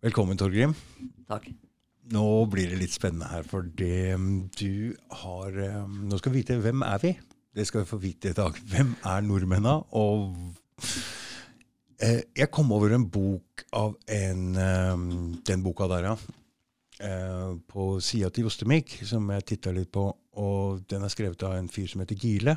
Velkommen, Torgrim. Takk. Nå blir det litt spennende her, for det du har eh, Nå skal vi vite hvem er vi? Det skal vi få vite i dag. Hvem er nordmennene? Og eh, jeg kom over en bok av en eh, Den boka der, ja. Eh, på sida til Jostemik, som jeg titta litt på. Og den er skrevet av en fyr som heter Gile.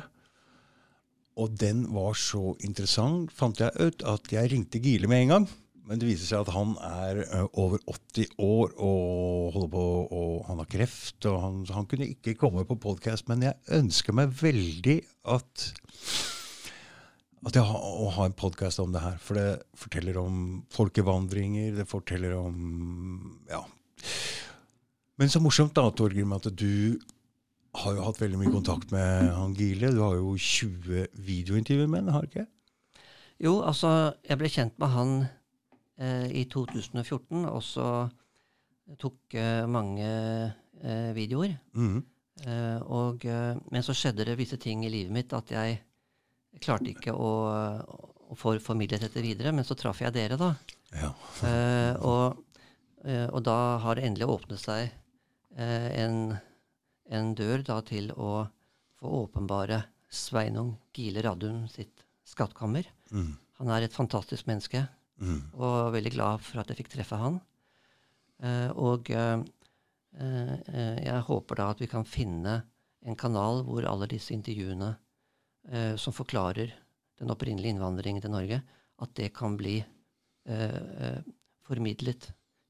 Og den var så interessant, fant jeg ut, at jeg ringte Gile med en gang. Men det viser seg at han er over 80 år og holder på, og han har kreft. og Han, han kunne ikke komme på podkast, men jeg ønsker meg veldig at at jeg har, å ha en podkast om det her. For det forteller om folkevandringer, det forteller om Ja. Men så morsomt, da, Torgrim, at du har jo hatt veldig mye kontakt med han Gile. Du har jo 20 videointervjuer med han, har du ikke? Jo, altså, jeg ble kjent med han i 2014, også tok eh, mange eh, videoer. Mm. Eh, og, eh, men så skjedde det visse ting i livet mitt at jeg klarte ikke å, å få formidlet dette videre. Men så traff jeg dere, da. Ja. Eh, og, eh, og da har det endelig åpnet seg eh, en, en dør da til å få åpenbare Sveinung Gile Radum sitt skattkammer. Mm. Han er et fantastisk menneske, Mhm. og veldig glad for at jeg fikk treffe han. Eh, og eh, eh, jeg håper da at vi kan finne en kanal hvor alle disse intervjuene eh, som forklarer den opprinnelige innvandringen til Norge, at det kan bli formidlet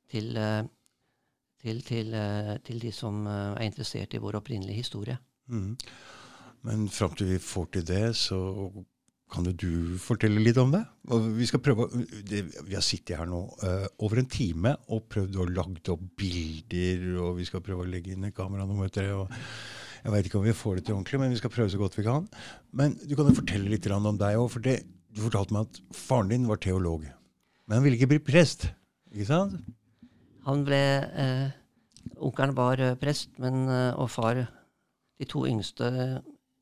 til, til, til, til de som er interessert i vår opprinnelige historie. Mm. Men fram til vi får til det, så kan jo du fortelle litt om det? Vi skal prøve, det, vi har sittet her nå uh, over en time og prøvd å lage opp bilder, og vi skal prøve å legge inn et kamera vet det. og jeg vet ikke om vi får det til ordentlig, men vi skal prøve så godt vi kan. Men du kan jo fortelle litt om deg òg, for det, du fortalte meg at faren din var teolog. Men han ville ikke bli prest, ikke sant? Han ble eh, Onkelen var eh, prest, men, eh, og far De to yngste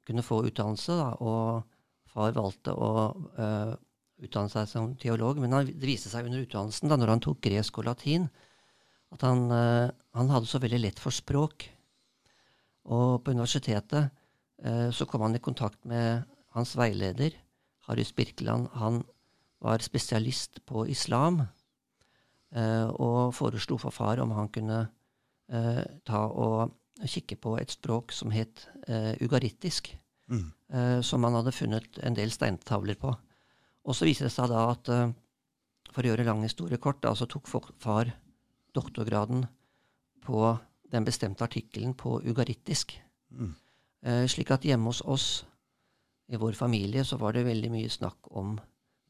kunne få utdannelse, da, og far valgte å uh, utdanne seg som teolog. Men han, det viste seg under utdannelsen, da når han tok gresk og latin, at han, uh, han hadde så veldig lett for språk. Og på universitetet uh, så kom han i kontakt med hans veileder, Harry Spirkeland. Han var spesialist på islam. Og foreslo for far om han kunne ta og kikke på et språk som het ugarittisk, Mm. eh, som man hadde funnet en del steintavler på. Og så viser det seg da at eh, for å gjøre lang historie kort, da, så tok far doktorgraden på den bestemte artikkelen på ugarittisk. Mm. Eh, slik at hjemme hos oss, i vår familie, så var det veldig mye snakk om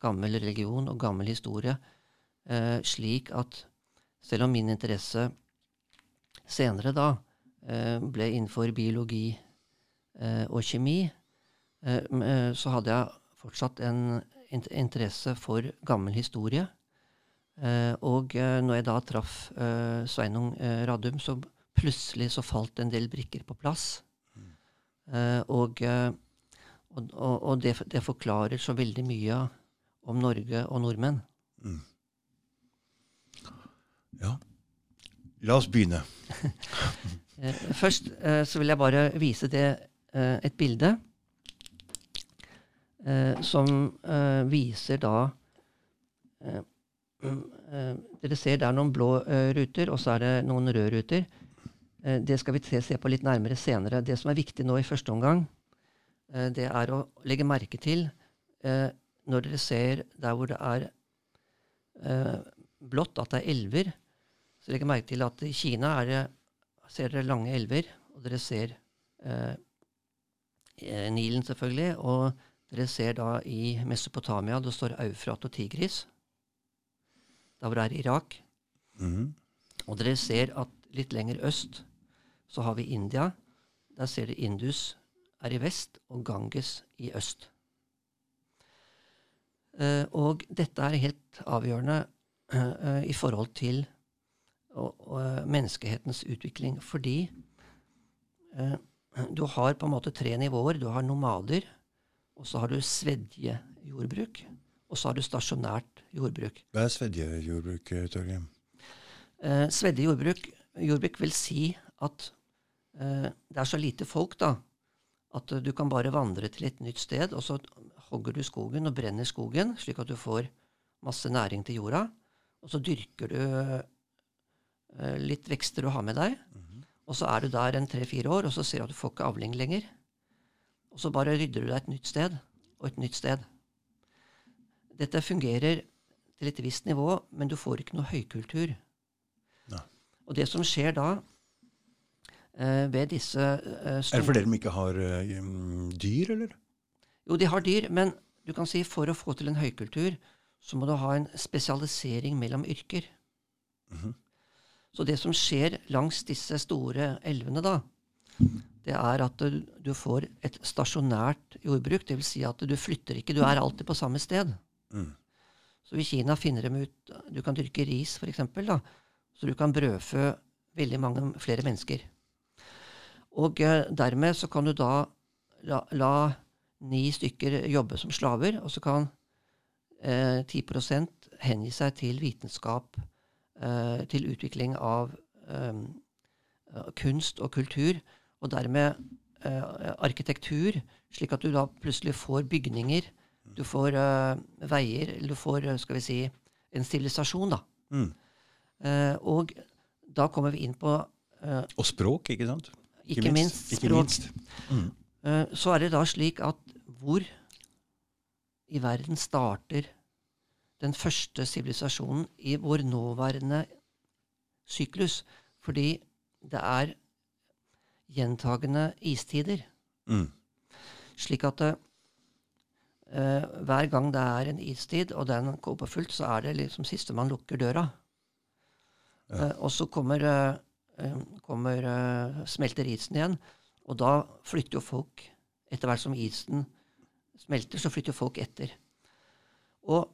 gammel religion og gammel historie. Eh, slik at selv om min interesse senere da eh, ble innenfor biologi og kjemi, eh, eh, så hadde jeg fortsatt en interesse for gammel historie. Eh, og eh, når jeg da traff eh, Sveinung eh, Radum, så plutselig så falt en del brikker på plass. Eh, og eh, og, og, det, det forklarer så veldig mye om Norge og nordmenn. Mm. Ja. La oss begynne. Eh, først eh, så vil jeg bare vise det eh, et bilde eh, som eh, viser da eh, eh, Dere ser det er noen blå eh, ruter, og så er det noen røde ruter. Eh, det skal vi se, på litt nærmere senere. Det som er viktig nå i første omgang, eh, det er å legge merke til eh, når dere ser der hvor det er eh, blått, at det er elver. Så legg merke til at i Kina det ser dere lange elver, og dere ser eh, eh, Nilen selvfølgelig, og dere ser da i Mesopotamia, det står Eufrat og Tigris, da hvor det er Irak. Mhm. Og dere ser at litt lenger øst så har vi India. Der ser dere Indus er i vest, og Ganges i øst. Uh, og dette er helt avgjørende uh, uh, i forhold til eh, menneskehetens utvikling, fordi eh, du har på en måte tre nivåer. Du har nomader, og så har du svedjejordbruk, og så har du stasjonært jordbruk. Hva er svedjejordbruk, Torgrim? Eh, svedjejordbruk jordbruk, vil si at eh, det er så lite folk da, at eh, du kan bare vandre til et nytt sted, og så hogger du skogen og brenner skogen, slik at du får masse næring til jorda. Og så dyrker du eh, litt vekster du har med deg. Og så er du der en tre-fire år, og så ser du at du får ikke avling lenger. Og så bare rydder du deg et nytt sted og et nytt sted. Dette fungerer til et visst nivå, men du får ikke noe høykultur. Nei. Og det som skjer da eh, ved disse eh, Er det fordi de ikke har eh, mm, dyr, eller? Jo, de har dyr, men du kan si for å få til en høykultur, så må du ha en spesialisering mellom yrker. Mhm. Så det som skjer langs disse store elvene, da, det er at du, får et stasjonært jordbruk. Dvs. Si at du flytter ikke, du er alltid på samme sted. Mm. Så i Kina finner de ut Du kan dyrke ris, f.eks., så du kan brødfø veldig mange flere mennesker. Og eh, dermed så kan du da la, la ni stykker jobbe som slaver, og så kan eh, 10 hengi seg til vitenskap, til utvikling av eh, kunst og kultur, og dermed eh, arkitektur, slik at du da plutselig får bygninger, du får eh, veier, eller du får, eh, skal vi si, en sivilisasjon, da. Mm. Eh, og da kommer vi inn på eh, Og språk, ikke sant? ikke, minst, Ikke språk. minst. Mm. Eh, så er det da slik at hvor i verden starter den første sivilisasjonen i vår nåværende syklus? Fordi det er gjentagende istider. Mm. Slik at uh, hver gang det er en istid, og den går på fullt, så er det liksom siste man lukker døra. Ja. Uh, og så kommer, eh, kommer smelter isen igjen, og da flytter jo folk Etter hvert som isen smelter, så flytter folk etter. Og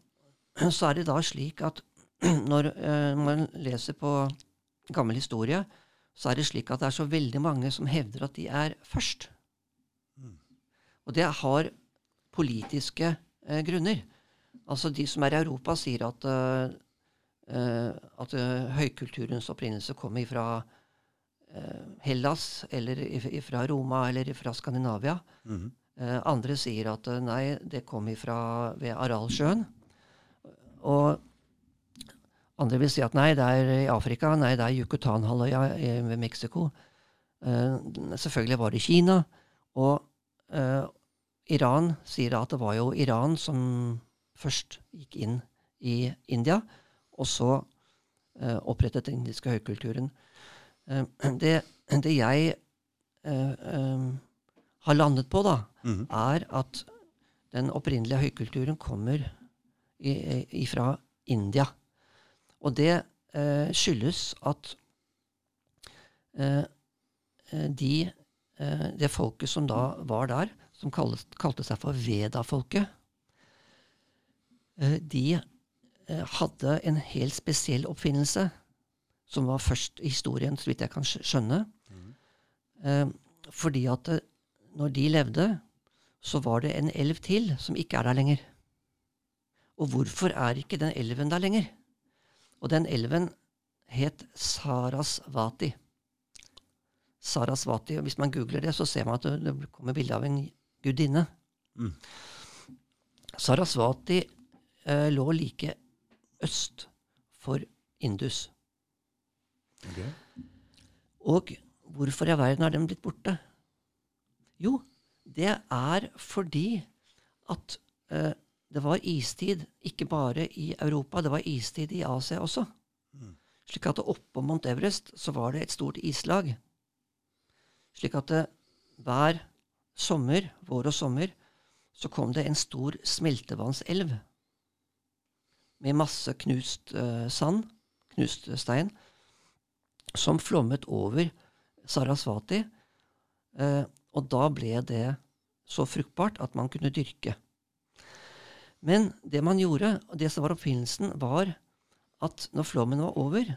så er det da slik at når eh, man leser på gammel historie, så er det slik at det er så veldig mange som hevder at de er først. Og det har politiske eh, grunner. Altså De som er i Europa, sier at, uh, uh, at uh, høykulturens opprinnelse kommer fra Hellas, eller fra Roma, eller fra Skandinavia. Mm Eh, andre sier at nei, det kom ifra ved Aralsjøen. Og andre vil si at nei, det er i Afrika, nei, det er Yucatan-halvøya eh, ved Mexico. Uh, selvfølgelig var det Kina. Og uh, Iran sier at det var jo Iran som først gikk inn i India, og så uh, opprettet den indiske høykulturen. Det, det jeg har landet på, da, Mhm. er at den opprinnelige høykulturen kommer fra India. Og det eh, skyldes at eh, eh, de, eh, det folket som da var der, som kalles, kalte seg for Veda-folket, eh, de eh, hadde en helt spesiell oppfinnelse, som var først i historien, så vidt jeg kan skj- skjønne. Eh, fordi at når de levde, så var det en elv til som ikke er der lenger. Og hvorfor er ikke den elven der lenger? Og den elven het Sarasvati. Sarasvati, og Hvis man googler det, så ser man at det, kommer bilde av en gudinne. Mm. Sarasvati eh, lå like øst for Indus. Okay. Og hvorfor i verden er den blitt borte? Jo, det er fordi at eh, det var istid ikke bare i Europa, det var istid i Asia også. Slik at oppå Mount Everest så var det et stort islag. Slik at det, hver sommer, vår og sommer, så kom det en stor smeltevannselv med masse knust uh, sand, knust stein, som flommet over Sarasvati. Uh, og da ble det så fruktbart at man kunne dyrke. Men det man gjorde, og det som var oppfinnelsen, var at når flommen var over,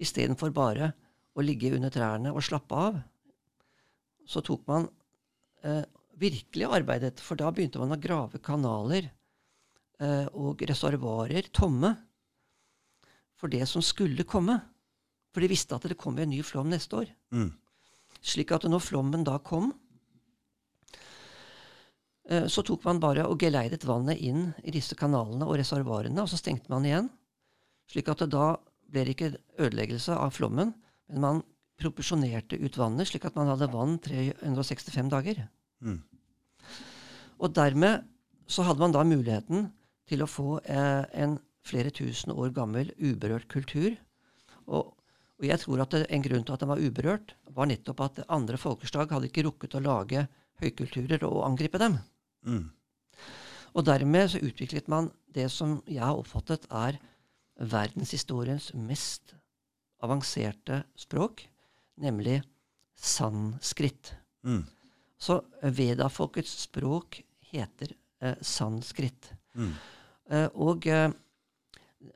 istedenfor bare å ligge under trærne og slappe av, så tok man eh, virkelig arbeidet, for da begynte man å grave kanaler eh, og reservoarer tomme for det som skulle komme. For de visste at det kom en ny flom neste år. Mm. Slik at når flommen da kom, så tok man bare og geleidet vannet inn i disse kanalene og reservoarene, og så stengte man igjen. Slik at det da ble det ikke ødeleggelse av flommen, men man proporsjonerte ut vannet, slik at man hadde vann 365 dager. Mm. Og dermed så hadde man da muligheten til å få eh, en flere tusen år gammel uberørt kultur. Og, og jeg tror at det, en grunn til at den var uberørt, var nettopp at andre folkeslag hadde ikke rukket å lage høykulturer og angripe dem. Mm. Og dermed så utviklet man det som jeg har oppfattet er verdenshistoriens mest avanserte språk, nemlig sanskrit. Mm. Så Veda-folkets språk heter eh, sanskrit. Mm. Eh, og eh,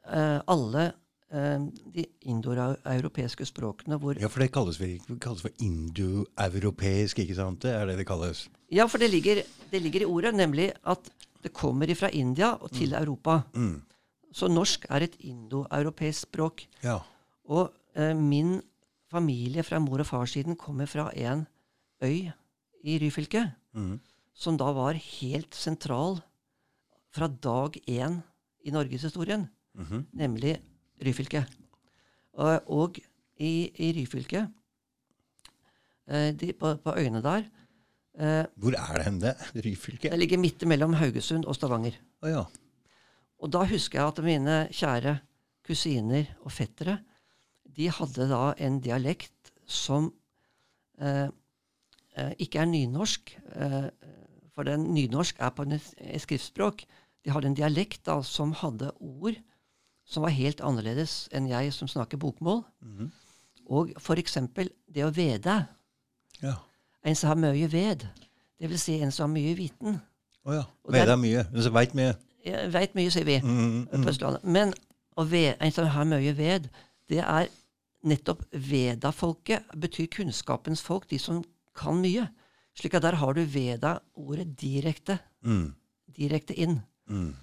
eh, alle de indoeuropeiske språkene hvor Ja, for det kalles, kalles for indoeuropeisk, ikke sant? Det er det det kalles. Ja, for det ligger, det ligger i ordet, nemlig at det kommer fra India og til Europa. Mm. Så norsk er et indoeuropeisk språk. Ja. Og eh, min familie fra mor- og farssiden kommer fra en øy i Ryfylke, Mm. som da var helt sentral fra dag én i norgeshistorien, Mhm. nemlig Ryfylke. Og, og i, i Ryfylke, eh, de, på, på øyene der eh, Hvor er det hen, det? Ryfylke? Det ligger midt mellom Haugesund og Stavanger. Oh, ja. Og da husker jeg at mine kjære kusiner og fettere de hadde da en dialekt som eh, eh, ikke er nynorsk. Eh, for den nynorsk er på et skriftspråk. De hadde en dialekt da som hadde ord som var helt annerledes enn jeg som snakker bokmål. Mhm. Og eksempel det å vede. Ja. En som har mye ved. Det vil si en som har mye viten. Å ja. Vede er- mye. En som veit mye. Ja, veit mye, sier vi. Mm, mm. på Østlandet. Men å ve, en som har mye ved, det er nettopp Veda-folket. betyr kunnskapens folk, de som kan mye. Slik at der har du Veda-ordet direkte, Mm. direkte inn. Mm.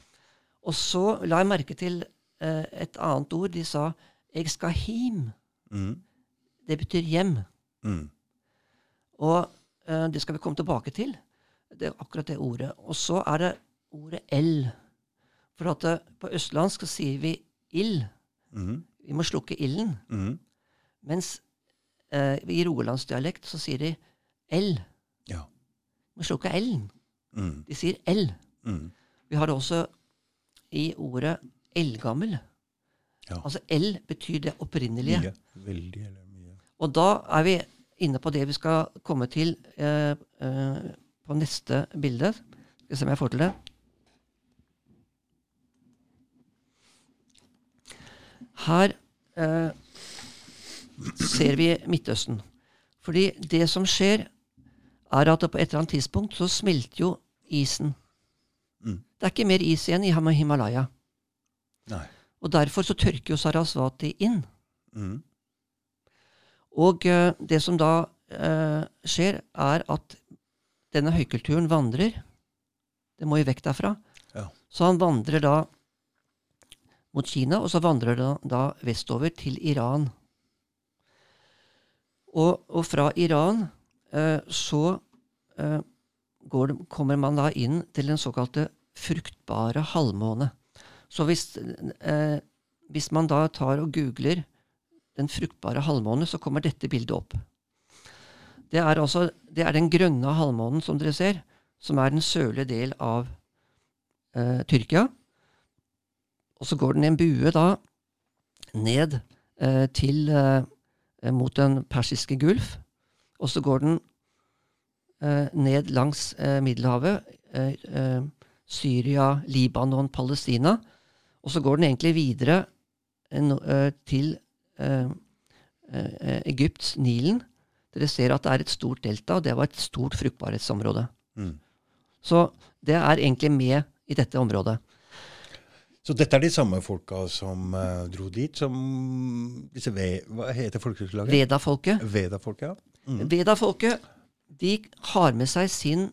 Og så la jeg merke til et annet ord. De sa 'jeg skal him'. Mm. Det betyr hjem. Mm. Og eh, det skal vi komme tilbake til. Det er akkurat det ordet. Og så er det ordet L. For at det, på østlandsk så sier vi ild. Mm. Vi må slukke ilden. Mm. Mens eh, i rogalandsdialekt så sier de L. Ja. Vi må slukke L-en. Mm. De sier L. Mm. Vi har det også i ordet eldgammel. Ja. Altså L betyr det opprinnelige. Mye. Veldig eller mye. Og da er vi inne på det vi skal komme til eh, eh, på neste bilde. Skal vi se om jeg får til det. Her eh, ser vi Midtøsten. Fordi det som skjer, er at på et eller annet tidspunkt så smelter jo isen. Mm. Det er ikke mer is igjen i Hima- Himalaya. Nei. Og derfor så tørker jo Sarasvati inn. Mm. Og uh, det som da uh, skjer, er at denne høykulturen vandrer. Det må jo vekk derfra. Ja. Så han vandrer da mot Kina, og så vandrer han da vestover til Iran. Og, og fra Iran uh, så går kommer man da inn til den såkalte fruktbare halvmåne. Så hvis, eh, hvis man da tar og googler den fruktbare halvmåne, så kommer dette bildet opp. Det er, altså, det er den grønne halvmånen som dere ser, som er den sørlige del av eh, Tyrkia. Og så går den i en bue da ned eh, til eh, mot den persiske gulf. Og så går den eh, ned langs eh, Middelhavet, Syria, Libanon, Palestina. Og så går den egentlig videre eh, eh, til eh, Egypts Nilen. Dere ser at det er et stort delta, og det var et stort fruktbarhetsområde. Mm. Så det er egentlig med i dette området. Så dette er de samme folka som uh, dro dit, som disse ve Hva heter folkeslaget? Veda-folket. Veda-folka? Mm. Veda-folket de har med seg sin,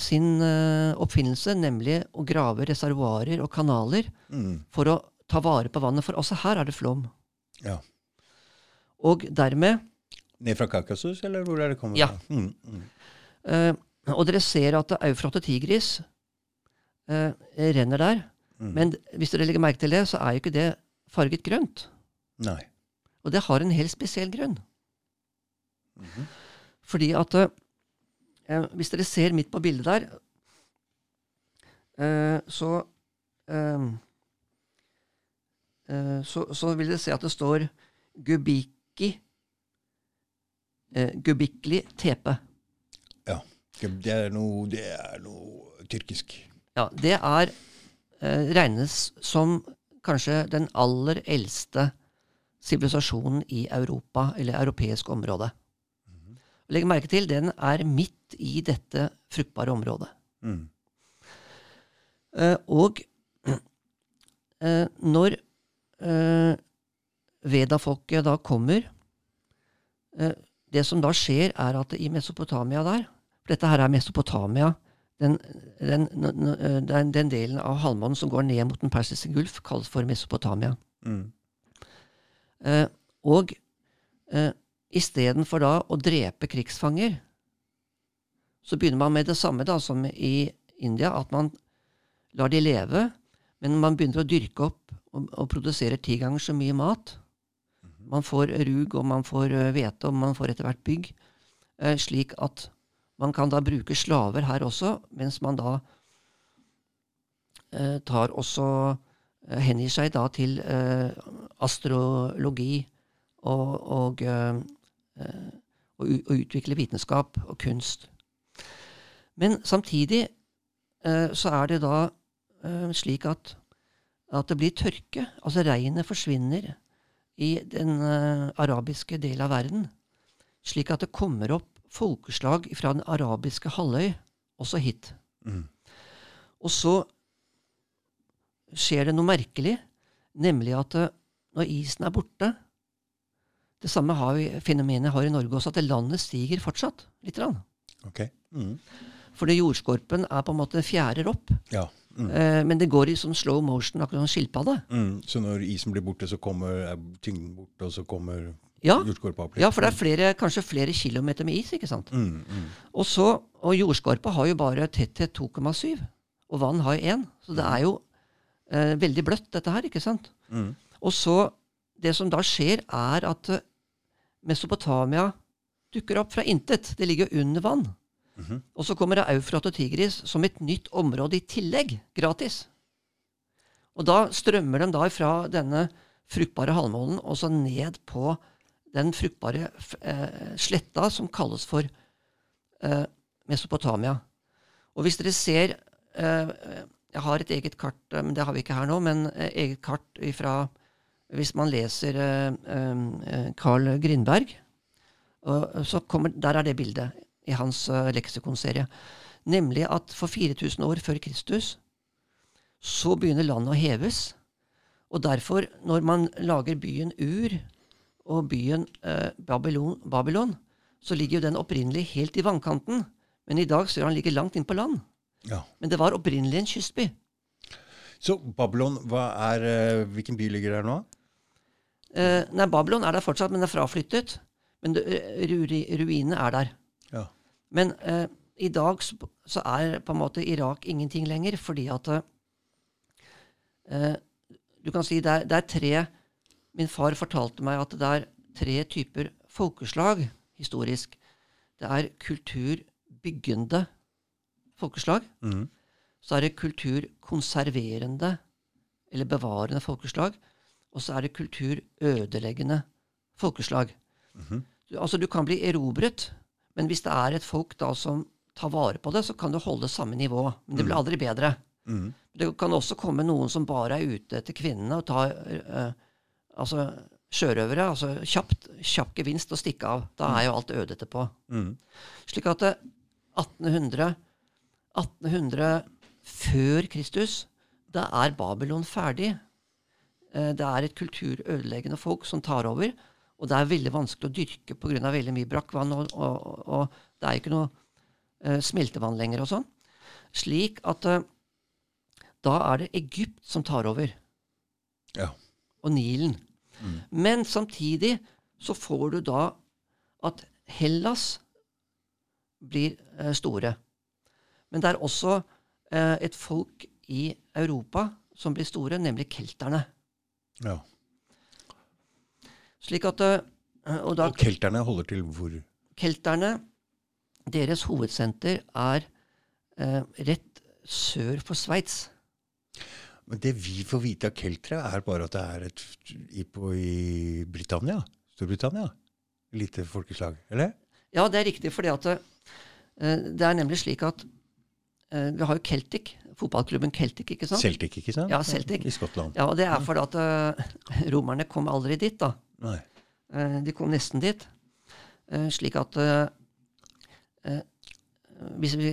sin eh, oppfinnelse, nemlig å grave reservoarer og kanaler Mm. for å ta vare på vannet. For også her er det flom. Ja. Og dermed Ned fra Kaukasus, eller hvor er det kommet Ja. fra? Mm, mm. eh, Og dere ser at Eufrat og Tigris eh, renner der. Mm. Men hvis dere legger merke til det, så er jo ikke det farget grønt. Nei. Og det har en helt spesiell grunn. -hmm. Fordi at eh, Hvis dere ser midt på bildet der, eh, så eh, eh, så, så vil dere se at det står Gubiki eh, Gubikli tepe. Ja. Det er noe, det er noe tyrkisk. Ja, det er eh, regnes som kanskje den aller eldste sivilisasjonen i Europa, eller europeisk område. Legg merke til, den er midt i dette fruktbare området. Mm. Eh, og eh, når eh, Veda-folket da kommer Det som da skjer, er at i Mesopotamia der For dette her er Mesopotamia. Den, den, den, den delen av halvmånen som går ned mot den persiske gulf, kalles for Mesopotamia. Mm. Og istedenfor da å drepe krigsfanger, så begynner man med det samme da som i India, at man lar de leve, men man begynner å dyrke opp og, og produsere ti ganger så mye mat. Man får rug, og man får eh, hvete, og man får etter hvert bygg, eh, slik at man kan da bruke slaver her også, mens man da eh, tar også eh, hengir seg da til eh, astrologi og, og, eh, eh, og, og utvikle vitenskap og kunst. Men samtidig eh, så er det da eh, slik at, at det blir tørke. Altså regnet forsvinner i den arabiske del av verden. Slik at det kommer opp folkeslag fra den arabiske halvøy også hit. Mm. Og så skjer det noe merkelig, nemlig at når isen er borte Det samme har vi, fenomenet har i Norge også, at det landet stiger fortsatt. litt. Grann. Ok. Mm. Fordi jordskorpen er på en måte fjærer opp. Ja. Mm. Eh, men det går i sånn slow motion, akkurat som en skilpadde. Mm. Så når isen blir borte, så kommer er tyngden borte, og så kommer Ja, jordskorpa opp litt? ja, for det er flere, kanskje flere kilometer med is. ikke sant? Mm, mm. Og så, og jordskorpa har jo bare tetthet 2,7, og vann har jo 1. Så det er jo eh, veldig bløtt, dette her. ikke sant? Mm. Og så, det som da skjer, er at Mesopotamia dukker opp fra intet. Det ligger under vann. Mhm. Og så kommer det Eufrat og Tigris som et nytt område i tillegg, gratis. Og da strømmer de da fra denne fruktbare halvmånen og så ned på den fruktbare eh, sletta som kalles for eh, Mesopotamia. Og hvis dere ser eh, Jeg har et eget kart, eh, men det har vi ikke her nå, men eh, eget kart ifra Hvis man leser eh, eh, Carl Grindberg, så kommer, der er det bildet i hans eh, leksikonserie. Nemlig at for 4000 år før Kristus så begynner landet å heves. Og derfor, når man lager byen Ur og byen eh, Babylon, Babylon, så ligger jo den opprinnelig helt i vannkanten. Men i dag ser han ligger langt inn på land. Ja. Men det var opprinnelig en kystby. Så Babylon, er, eh, hvilken by ligger der nå? Eh, nei, Babylon er der fortsatt, men det er fraflyttet. Men det, eh, ruinene er der. Ja. Men uh, i dag så, så er på en måte Irak ingenting lenger, fordi at uh, Du kan si det er, det er tre Min far fortalte meg at det er tre typer folkeslag historisk. Det er kulturbyggende folkeslag. Mm. Så er det kulturkonserverende eller bevarende folkeslag. Og så er det kulturødeleggende folkeslag. Mhm. Du, altså Du kan bli erobret, men hvis det er et folk da som tar vare på det, så kan du holde samme nivå. Men det blir aldri bedre. Mhm. Det kan også komme noen som bare er ute etter kvinnene og tar uh, altså sjørøvere. altså kjapt, Kjapp gevinst og stikke av. Da er jo alt øde etterpå. Mhm. Slik at 1800, 1800 før Kristus, da er Babylon ferdig. Eh, Det er et kulturødeleggende folk som tar over. Og det er veldig vanskelig å dyrke pga. veldig mye brakkvann. Og, og, og det er ikke noe eh, smeltevann lenger og sånn. Slik at eh, da er det Egypt som tar over. Ja. Og Nilen. Mm. Men samtidig så får du da at Hellas blir eh, store. Men det er også et folk i Europa som blir store, nemlig kelterne. Ja. Slik at eh, Og da Og kelterne holder til hvor? Kelterne, deres hovedsenter er eh, rett sør for Sveits. Men det vi får vite av keltere, er bare at det er et i, på, i Britannia. Storbritannia. Lite folkeslag, eller? Ja, det er riktig, fordi at eh, det er nemlig slik at eh, vi har jo Celtic, fotballklubben Celtic, ikke sant? Celtic, ikke sant? Ja, Celtic. I Skottland. Ja, og det er fordi at eh, romerne kom aldri dit, da. Nei. Eh, de kom nesten dit. Eh, slik at hvis, vi,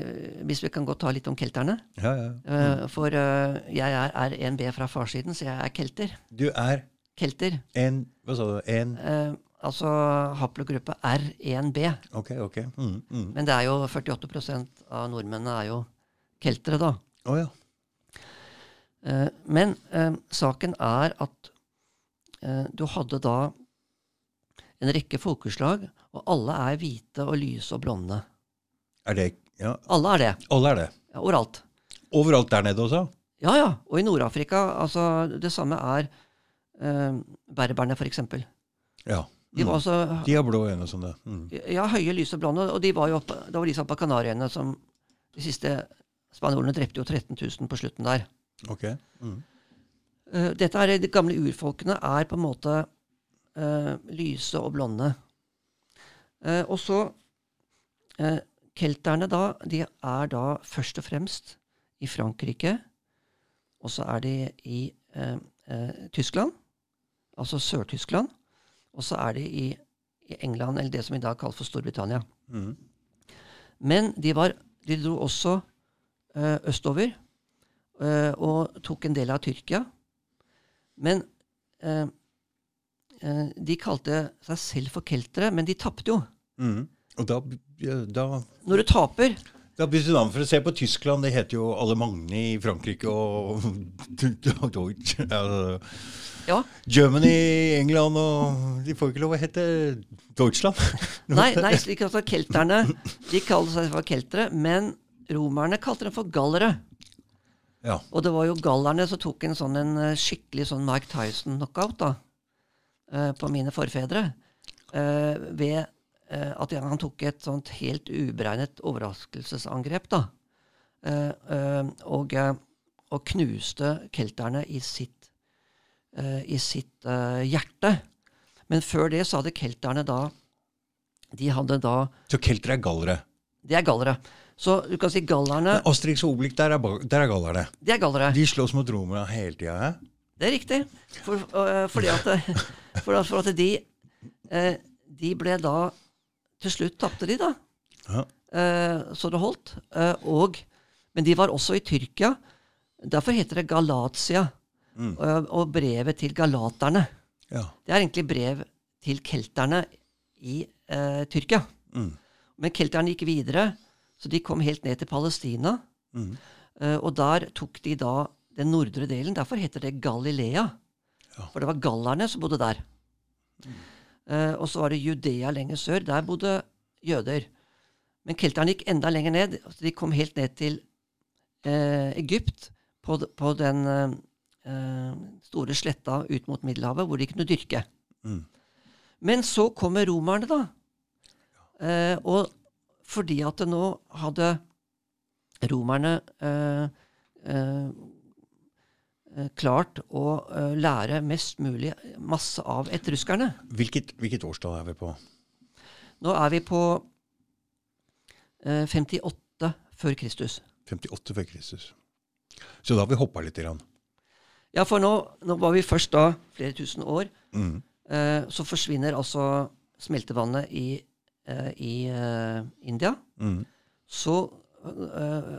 hvis vi kan godt ta litt om kelterne. Ja, ja. Eh, for uh, jeg er R1B fra farssiden, så jeg er kelter. Du er Kelter. en Hva sa du? En uh, altså haplogruppe R1B. Ok, ok. Mm, mm. Men det er jo 48% av nordmennene er jo keltere, da. Å ja. Eh, men eh, saken er at eh, du hadde da en rekke folkeslag, og alle er hvite og lyse og blonde. Er det Ja, Alle er det. alle er det. Ja, overalt. Overalt der nede også? Ja, ja. Og i Nord-Afrika, altså det samme er eh, berberne, f.eks. Ja. De var Mm. altså De har blå øyne og sånn, det. Mm. ja, høye, lyse, blonde, og de var jo oppe, det var de som var på Kanariøyene som De siste spanjolene drepte jo 13 000 på slutten der. Ok. Mm. Uh, dette er, De gamle urfolkene er på en måte uh, lyse og blonde. Uh, og så Kelterne, da, de er da først og fremst i Frankrike. Og så er de i Tyskland, altså Sør-Tyskland. Og så er de i, i England, eller det som i dag kalles for Storbritannia. Mm. Men de, var, de dro også østover eh, og tok en del av Tyrkia. Men eh, eh, de kalte seg selv for keltere, men de tapte jo. Mm. Og da, da Når du taper Da bytter navn. For å se på Tyskland, det heter jo Allemagne i Frankrike og Deutsch altså, Ja. Germany i England og De får ikke lov å hete Deutschland. Nei, nei slik at kelterne de kalte seg for keltere, men romerne kalte dem for gallere. Ja. Og det var jo gallerne som tok en sånn en eh, skikkelig sånn Mike Tyson-knockout da, eh, på mine forfedre. eh, ved eh, at han tok et sånt helt uberegnet overraskelsesangrep. da. Eh, eh, og, og knuste kelterne i sitt, i sitt hjerte. Men før det så hadde kelterne da De hadde da Så keltere er gallere. De er gallere. Så du kan si gallerne Men Asterix og Obelix, der er, der er gallerne. De er gallere. De slåss mot romerne hele tida. Det er riktig. For, uh, fordi at, for, at, for at de uh, De ble da Til slutt tapte de, da. Ja. Uh, så det holdt. Og, men de var også i Tyrkia. Derfor heter det Galatia. Mm. Og, brevet til galaterne. Ja. Det er egentlig brev til kelterne i Tyrkia. Mm. Men kelterne gikk videre, så de kom helt ned til Palestina. Mm. Uh, og der tok de da den nordre delen. Derfor heter det Galilea. Ja. For det var gallerne som bodde der. Eh, og så var det Judea lenger sør. Der bodde jøder. Men kelterne gikk enda lenger ned. så De kom helt ned til uh, Egypt, på, på den store sletta ut mot Middelhavet, hvor de kunne dyrke. Mm. Men så kommer romerne, da. Uh, og fordi at det nå hadde romerne eh, eh, eh, klart å eh, lære mest mulig masse av etterruskerne. Hvilket, hvilket årstall er vi på? Nå er vi på eh, 58 før Kristus. 58 før Kristus. Så da har vi hoppa litt. Grann. Ja, for nå, nå var vi først da flere tusen år. Mm. Eh, så forsvinner altså smeltevannet i, eh, i eh, India. Mm. Så eh,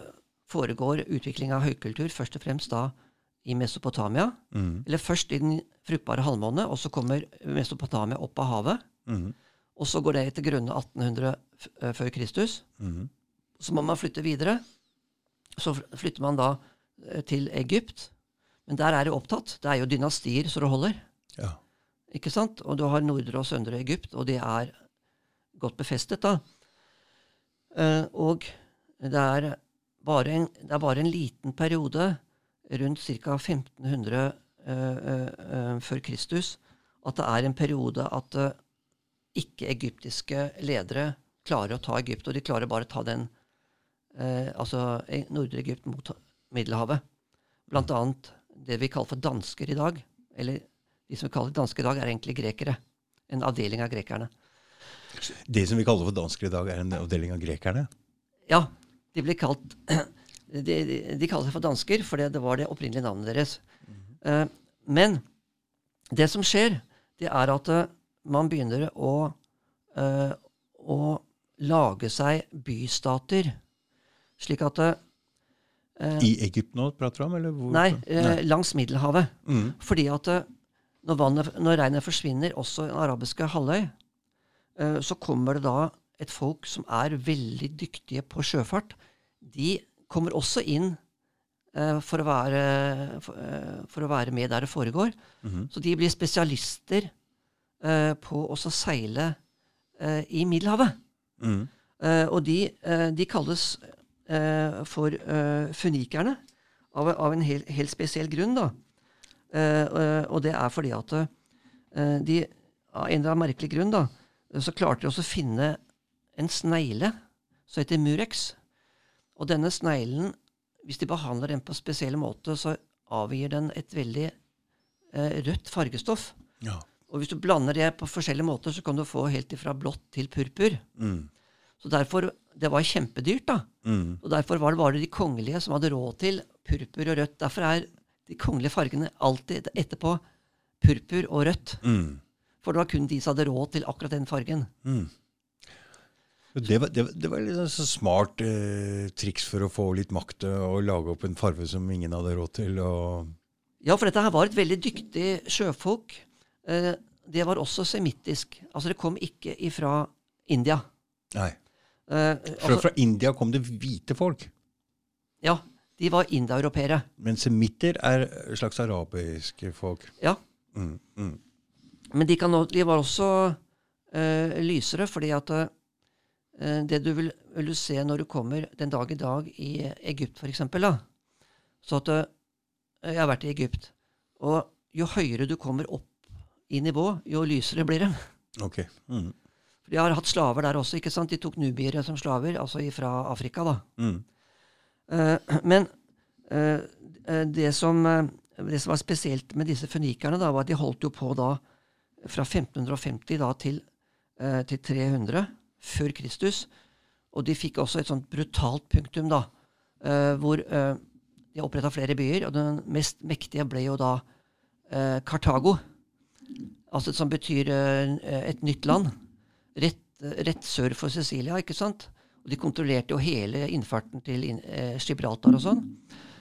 foregår utvikling av høykultur først og fremst da i Mesopotamia. Mm. Eller først i den fruktbare halvmåne, og så kommer Mesopotamia opp av havet. Mm. Og så går det til grunne 1800 f eh, før Kristus. Mm. Så må man flytte videre. Så flytter man da eh, til Egypt. Men der er det opptatt. Det er jo dynastier så det holder. Ja. Ikke sant? Og du har Nordre og Søndre Egypt, og de er godt befestet, da. Eh, og det er, en, det er bare en liten periode, rundt ca. 1500 eh, eh, før Kristus, at det er en periode at ikke-egyptiske ledere klarer å ta Egypt, og de klarer bare å ta den eh, altså Nordre Egypt mot Middelhavet. Blant annet det vi kaller for dansker i dag. Eller de som vi kaller dansker i dag, er egentlig grekere. En avdeling av grekerne. Det som vi kaller for dansker i dag, er en avdeling av grekerne? Ja, de ble kalt De, de, de kaller seg for dansker, for det, var det opprinnelige navnet deres. Eh, men det som skjer, det er at uh, man begynner å, uh, å lage seg bystater. Slik at I Egypt nå, prater du om? Eller hvor? Nei, nei. langs Middelhavet. Mm. Fordi at når, vannet, når regnet forsvinner, også i den arabiske halvøy, så kommer det da et folk som er veldig dyktige på sjøfart. De kommer også inn eh, for, å være, for, eh, for å være med der det foregår. Mhm. Så de blir spesialister eh, på å seile eh, i Middelhavet. Mm. Eh, og de, eh, de kalles eh, for eh, funikerne av, av en helt, helt spesiell grunn. da. Eh, eh, og det er fordi at eh, de av en eller annen merkelig grunn da, så klarte de også å finne en snegle som heter murex. Og denne sneglen, hvis de behandler den på en spesiell måte, så avgir den et veldig eh, rødt fargestoff. Ja. Og hvis du blander det på forskjellige måter, så kan du få helt ifra blått til purpur. Mm. Så derfor, Det var kjempedyrt, da. Mm. Og derfor var det bare de kongelige som hadde råd til purpur og rødt. Derfor er de kongelige fargene alltid etterpå purpur og rødt. Mm. For det var kun de som hadde råd til akkurat den fargen. Mm. Det var, det, det var litt sånn smart eh, triks for å få litt makt eh, og lage opp en farve som ingen hadde råd til. Ja, for dette her var et veldig dyktig sjøfolk. Eh, det var også semittisk. Altså, det kom ikke ifra India. nei. Eh, altså, fra India kom det hvite folk. ja, de var indoeuropeere. Men semitter er slags arabiske folk. Ja. Mm. Mm. Men de, kan, de var også uh, lysere, fordi at uh, det du vil, vil se når du kommer den dag i dag i Egypt, f.eks. Så at uh, Jeg har vært i Egypt. Og jo høyere du kommer opp i nivå, jo lysere blir det. Ok. Mm. For de har hatt slaver der også. ikke sant? De tok nubiere som slaver, altså fra Afrika. da. Mm. Men det, som, det som var spesielt med disse fønikerne, da, var at de holdt jo på da fra 1550 da til, eh, til 300 før Kristus. Og de fikk også et sånt brutalt punktum, da, eh, hvor eh, de oppretta flere byer. Og den mest mektige ble jo da eh, Kartago, altså som betyr eh, et nytt land. Rett, rett sør for Sicilia, ikke sant? Og de kontrollerte jo hele innfarten til eh, Gibraltar og sånn.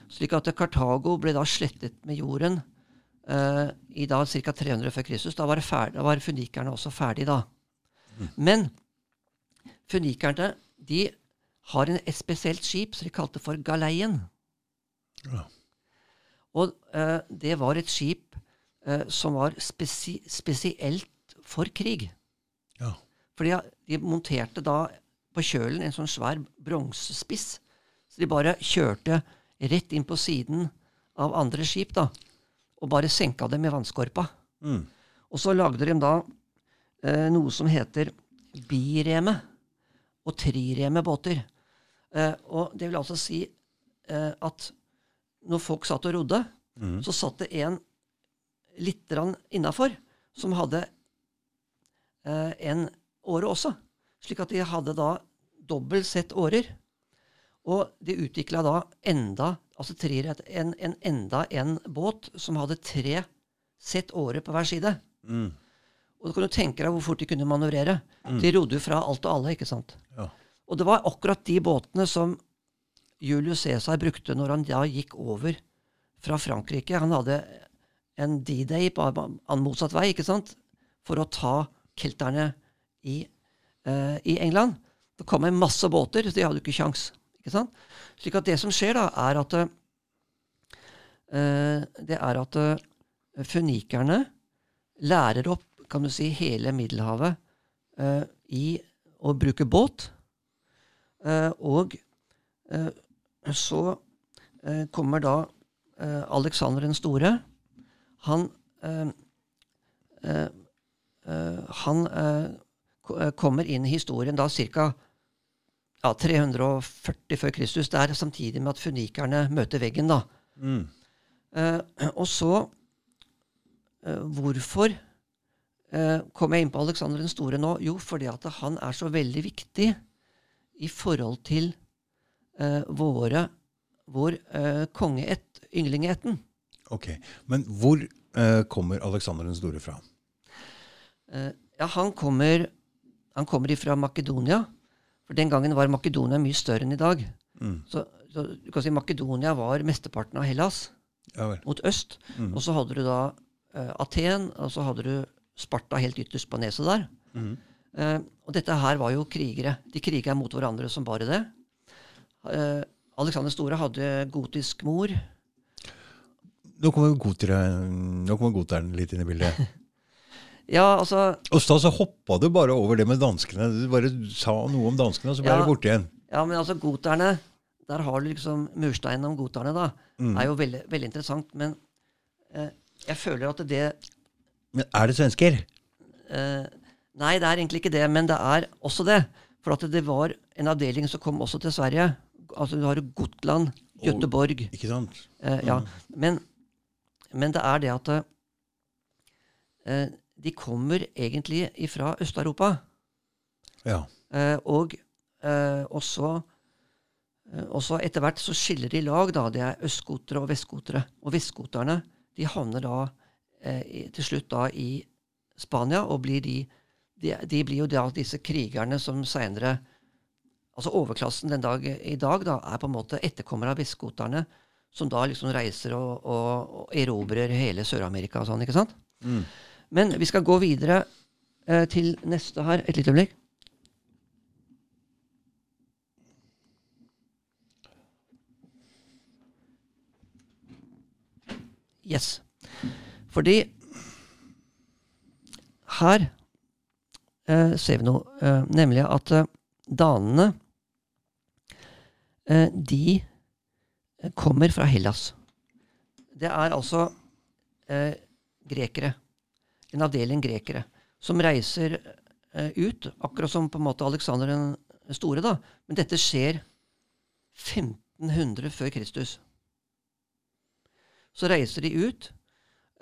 Slik at Kartago ble da slettet med jorden eh, i da ca. 300 før Kristus. Da var, ferdig, da var funikerne også ferdig da. Men funikerne de har en, et spesielt skip som de kalte for galeien. Ja. Og uh, det var et skip uh, som var spesi spesielt for krig. Ja. For de, de monterte da på kjølen en sånn svær bronsespiss. Så de bare kjørte rett inn på siden av andre skip da, og bare senka dem i vannskorpa. Mm. Og så lagde de da eh, noe som heter bireme og trireme båter. Eh, og det vil altså si eh, at når folk satt og rodde, Mm. så satt det en litt innafor som hadde eh, en åre også. Slik at de hadde da dobbelt sett årer. Og de utvikla da enda altså tre, en, en enda en båt som hadde tre sett årer på hver side. Mm. Og da kan du tenke deg hvor fort de kunne manøvrere. De rodde jo fra alt og alle, ikke sant. Ja. Og det var akkurat de båtene som Julius Cæsar brukte når han da gikk over fra Frankrike. Han hadde en D-day på motsatt vei, ikke sant, for å ta kelterne i, eh, i England. Det kom en masse båter, så de hadde jo ikke kjangs. Ikke sant? Slik at det som skjer, da, er at uh, Det er at uh, fønikerne lærer opp kan du si, hele Middelhavet uh, i å bruke båt. Eh, og eh, så eh, kommer da eh, Alexander den store. Han eh, Han kommer inn i historien da ca. Ja, 340 før Kristus. Det er samtidig med at funikerne møter veggen. da. Mm. og så Hvorfor eh, kom jeg inn på Alexander den store nå? Jo, fordi at han er så veldig viktig i forhold til eh, våre, vår eh, kongeett, ynglingeætten. Ok, Men hvor eh, kommer Aleksander den store fra? Eh, ja, han kommer, han kommer ifra Makedonia. For den gangen var Makedonia mye større enn i dag. Mm. Så, så du kan si Makedonia var mesteparten av Hellas Ja mot øst. Mm. Og så hadde du da uh, Aten, og så hadde du Sparta helt ytterst på neset der. Mm. Uh, og dette her var jo krigere. De kriga mot hverandre som bare det. Uh, Alexander Store hadde gotisk mor. Nå kommer goterne litt inn i bildet. Ja, altså Og så, så hoppa du bare over det med danskene. Du bare sa noe om danskene, og så ble Ja. det borte igjen. Ja, men altså goterne Der har du liksom mursteinen om goterne, da. Mm. er jo veldig, veldig interessant. Men eh, jeg føler at det Men er det svensker? eh, Nei, det er egentlig ikke det, men det er også det. For at det var en avdeling som kom også til Sverige. Altså Du har Gotland, Göteborg Ikke sant? eh, ja. men, men det er det at eh, de kommer egentlig ifra Øst-Europa. Ja. Eh, og eh, også, eh, også etter hvert så skiller de lag. da, Det er østskotere og vestskotere. Og vestgoterne de havner da eh, i, til slutt da i Spania, og blir de, de, de blir jo da disse krigerne som seinere Altså overklassen den dag i dag da, er på en måte etterkommere av vestgoterne, som da liksom reiser og, og, og erobrer hele Sør-Amerika og sånn, ikke sant? Mm. Men vi skal gå videre eh, til neste her. Et lite øyeblikk. Yes. Fordi her eh, ser vi noe, eh, nemlig at eh, danene eh, de kommer fra Hellas. Det er altså eh, grekere en avdeling grekere som reiser eh, ut, akkurat som på en måte Alexander den store. da. Men dette skjer 1500 før Kristus. Så reiser de ut,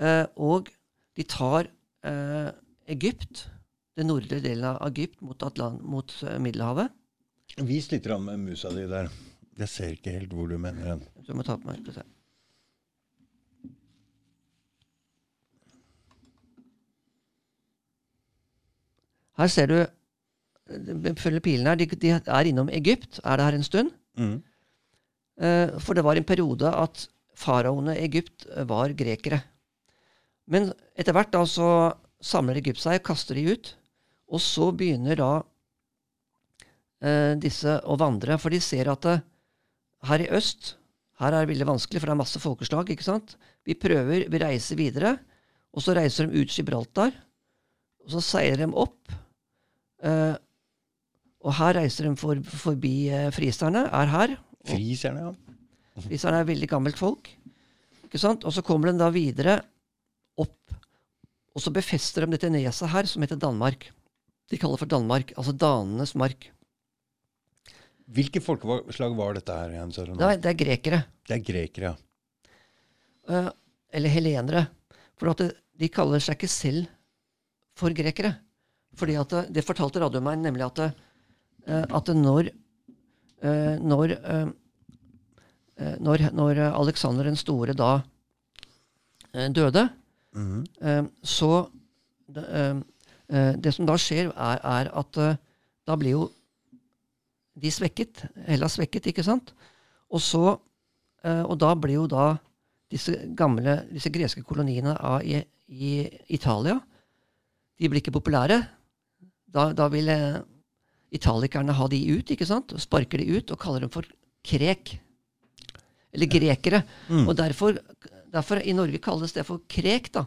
eh, og de tar eh, Egypt, den nordlige delen av Egypt, mot, Atlant mot Middelhavet. Vis litt om musa di der. Jeg ser ikke helt hvor du mener den. Jeg må ta på meg, skal vi se. Her ser du eh, Følger pilene her. De, de er innom Egypt. Er det her en stund. Mm. Eh, For det var en periode at faraoene i Egypt eh, var grekere. Men etter hvert da så samler Egypt seg, kaster de ut. Og så begynner da eh, disse å vandre, for de ser at det, her i øst her er det veldig vanskelig, for det er masse folkeslag. ikke sant? Vi prøver, vi reiser videre, og så reiser de ut Gibraltar. Og så seiler de opp. Eh, og her reiser de for, forbi uh, friserne, er her. Friserne, ja. Friserne er veldig gammelt folk. ikke sant? Og så kommer de da videre opp. Og så befester de dette neset her, som heter Danmark. De kaller for Danmark, altså danenes mark. Hvilke folkeslag var dette her igjen? Søren? Det er, det er grekere. Det er grekere, ja. Uh, eller helenere. For det, de kaller seg ikke selv for grekere. Fordi at det, det fortalte radioen meg, nemlig at, eh, at når eh, når, eh, eh, når når Aleksander den store da døde, eh, så det, det som da skjer, er, er at da blir jo de svekket. Hellas svekket, ikke sant? Og så Og da blir jo da disse gamle, disse greske koloniene i, i Italia De blir ikke populære. Da, da vil eh, italikerne ha de ut, ikke sant? Og sparker de ut og kaller dem for krek. Eller grekere. Mm. Og derfor, derfor i Norge kalles det for krek, da.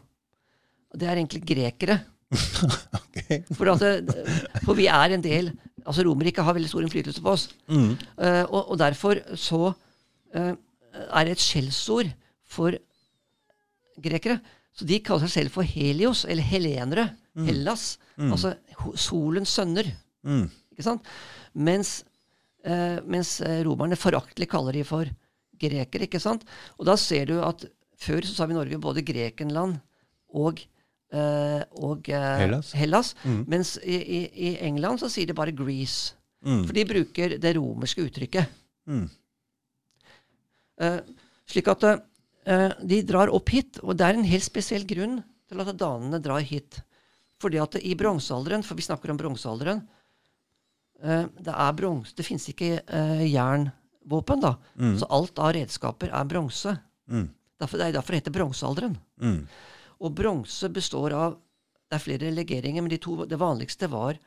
Det er egentlig grekere. okay. For, at det, for vi er en del Altså Romerriket har veldig stor innflytelse på oss. Mm. Uh, og, og derfor så uh, er det et skjellsord for grekere. Så de kaller seg selv for Helios, eller helenere. Hellas. Altså ho- solens sønner. Mm. Ikke sant? Mens, eh, mens eh, romerne foraktelig kaller de for grekere. ikke sant? Og da ser du at før så sa vi i Norge både Grekenland og eh, og eh, Hellas. Mens i, i, i England så sier de bare Greece. Mm. For de bruker det romerske uttrykket. Mm. Eh, slik at eh, de drar opp hit, og det er en helt spesiell grunn til at danene drar hit. Fordi at i bronsealderen, for vi snakker om bronsealderen eh, Det er bronse, det fins ikke eh, jernvåpen, da. Så alt av redskaper er bronse. Mm. Derfor, det er derfor det heter bronsealderen. Mm. Og bronse består av Det er flere legeringer, men de to, det vanligste var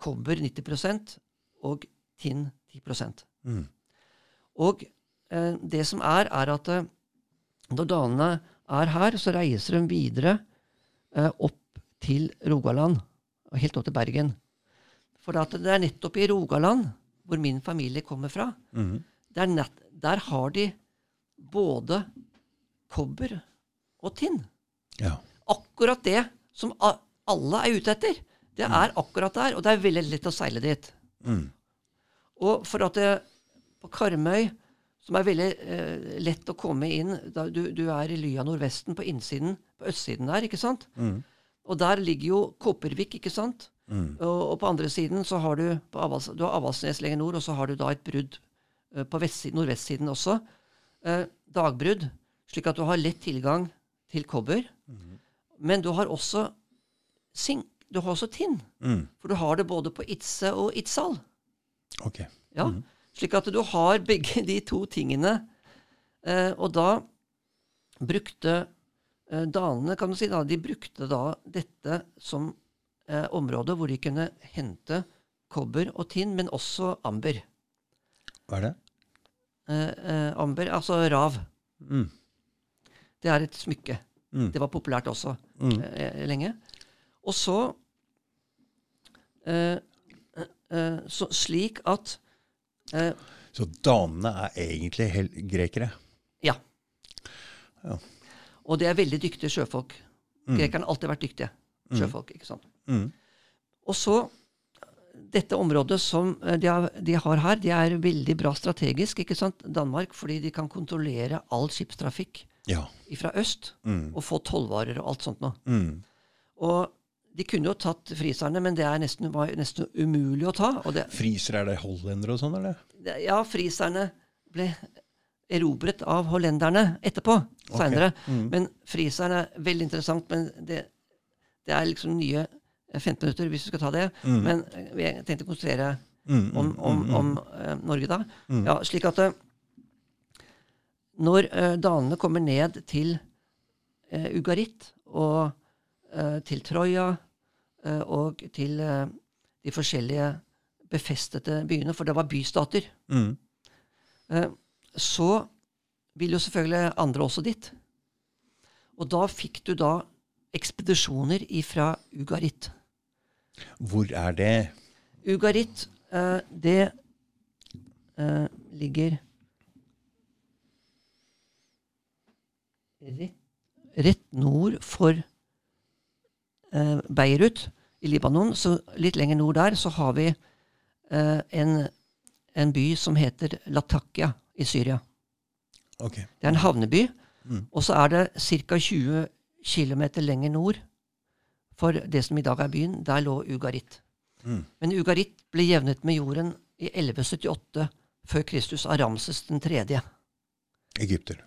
kobber 90% og tinn 10 Mm. Og eh, det som er, er at eh, når danene er her, så reiser de videre eh, opp til Rogaland, og helt opp til Bergen. For at det er nettopp i Rogaland, hvor min familie kommer fra, Mm. der, nett, der har de både kobber og tinn. Ja. Akkurat det som alle er ute etter. Det er akkurat der, og det er veldig lett å seile dit. Mm. Og for at det, på Karmøy, som er veldig eh, lett å komme inn da, du, du er i Lya nordvesten på innsiden, på østsiden der, ikke sant? Mm. Og der ligger jo Kopervik, ikke sant? Mm. Og, og på andre siden så har du på Avals, du har Avaldsnes lenger nord, og så har du da et brudd eh, på nordvestsiden også. Eh, dagbrudd, slik at du har lett tilgang til kobber. Men du har også sink, du har også tinn. Mm. For du har det både på Itse og Itzal. Ok. Ja, Slik at du har begge de to tingene. Eh, og da brukte danene kan du si da, de brukte da dette som eh, område hvor de kunne hente kobber og tinn, men også amber. Hva er det? Eh, eh, amber, altså rav. Mm. Det er et smykke. Mm. Det var populært også Mm. eh, lenge. Og så, eh, eh, så Slik at eh, Så danene er egentlig grekere? Ja. Ja. Og det er veldig dyktige sjøfolk. Grekerne har alltid vært dyktige sjøfolk. ikke sant? Mm. Og så dette området som eh, de har, de har her, det er veldig bra strategisk, ikke sant? Danmark, fordi de kan kontrollere all skipstrafikk Ja. fra øst Mm. og få tollvarer og alt sånt noe. Mm. Og de kunne jo tatt friserne, men det er nesten, var nesten umulig å ta. Og det, Friser, er det hollendere og sånn, eller? ja, friserne ble erobret av hollenderne etterpå, seinere. Men friserne er veldig interessant, men det, det er liksom nye 15 minutter hvis vi skal ta det. Men eh, jeg tenkte å konsentrere Mm, om, om, om uh, Norge da. Ja, slik at uh, når uh, danene kommer ned til eh, Ugarit og eh, til Troja eh, og til eh, de forskjellige befestede byene, for det var bystater, Mm. Så vil jo selvfølgelig andre også dit. Og da fikk du da ekspedisjoner ifra Ugarit. Hvor er det? Ugarit, eh, det eh, ligger rett, rett nord for eh, Beirut i Libanon. Så litt lenger nord der så har vi eh, en, en by som heter Latakia i Syria. Okay. Det er en havneby. Mm. Og så er det ca. 20 km lenger nord for det som i dag er byen. Der lå Ugarit. Mm. Men Ugarit ble jevnet med jorden i 1178 før Kristus av Ramses den tredje, Egypter.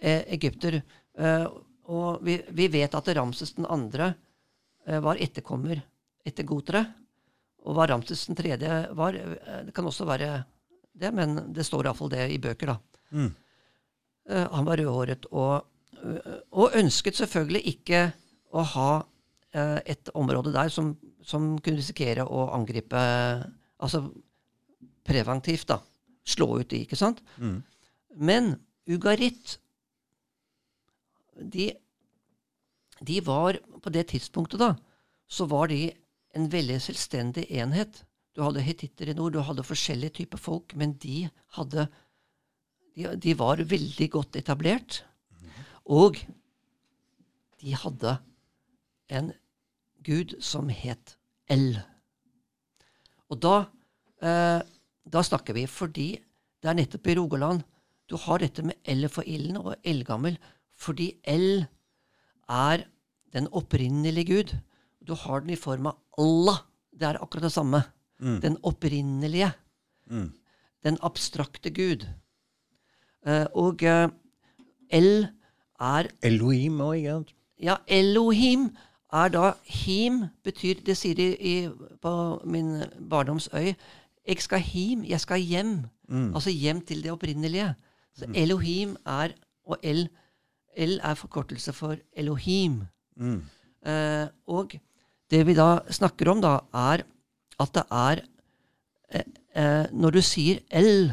eh, egypter. Eh, og vi, vi vet at Ramses den andre eh, var etterkommer etter gotere. Og hva Ramses den tredje var, eh, det kan også være det, men det står iallfall det i bøker, da. Mm. Uh, han var rødhåret og, øh, og ønsket selvfølgelig ikke å ha uh, et område der som, som kunne risikere å angripe Altså preventivt, da. Slå ut de, ikke sant? Mm. Men Ugarit de de var på det tidspunktet da, så var de en veldig selvstendig enhet. Du hadde hetitter i nord, du hadde forskjellige typer folk, men de hadde De, de var veldig godt etablert. Og de hadde en gud som het El. Og da, eh, da snakker vi fordi det er nettopp i Rogaland du har dette med L for ilden og eldgammel, fordi L er den opprinnelige Gud. Du har den i form av Allah. Det er akkurat det samme. Den opprinnelige. Den abstrakte Gud. Uh, og uh, L er Elohim òg, ikke sant? Ja, Elohim er da Him betyr Det sier de i, på min barndoms øy. Jeg skal him, jeg skal hjem. Altså hjem til det opprinnelige. Så Elohim er Og El, El er forkortelse for Elohim. Eh, og det vi da snakker om, da, er at det er eh, eh, Når du sier L,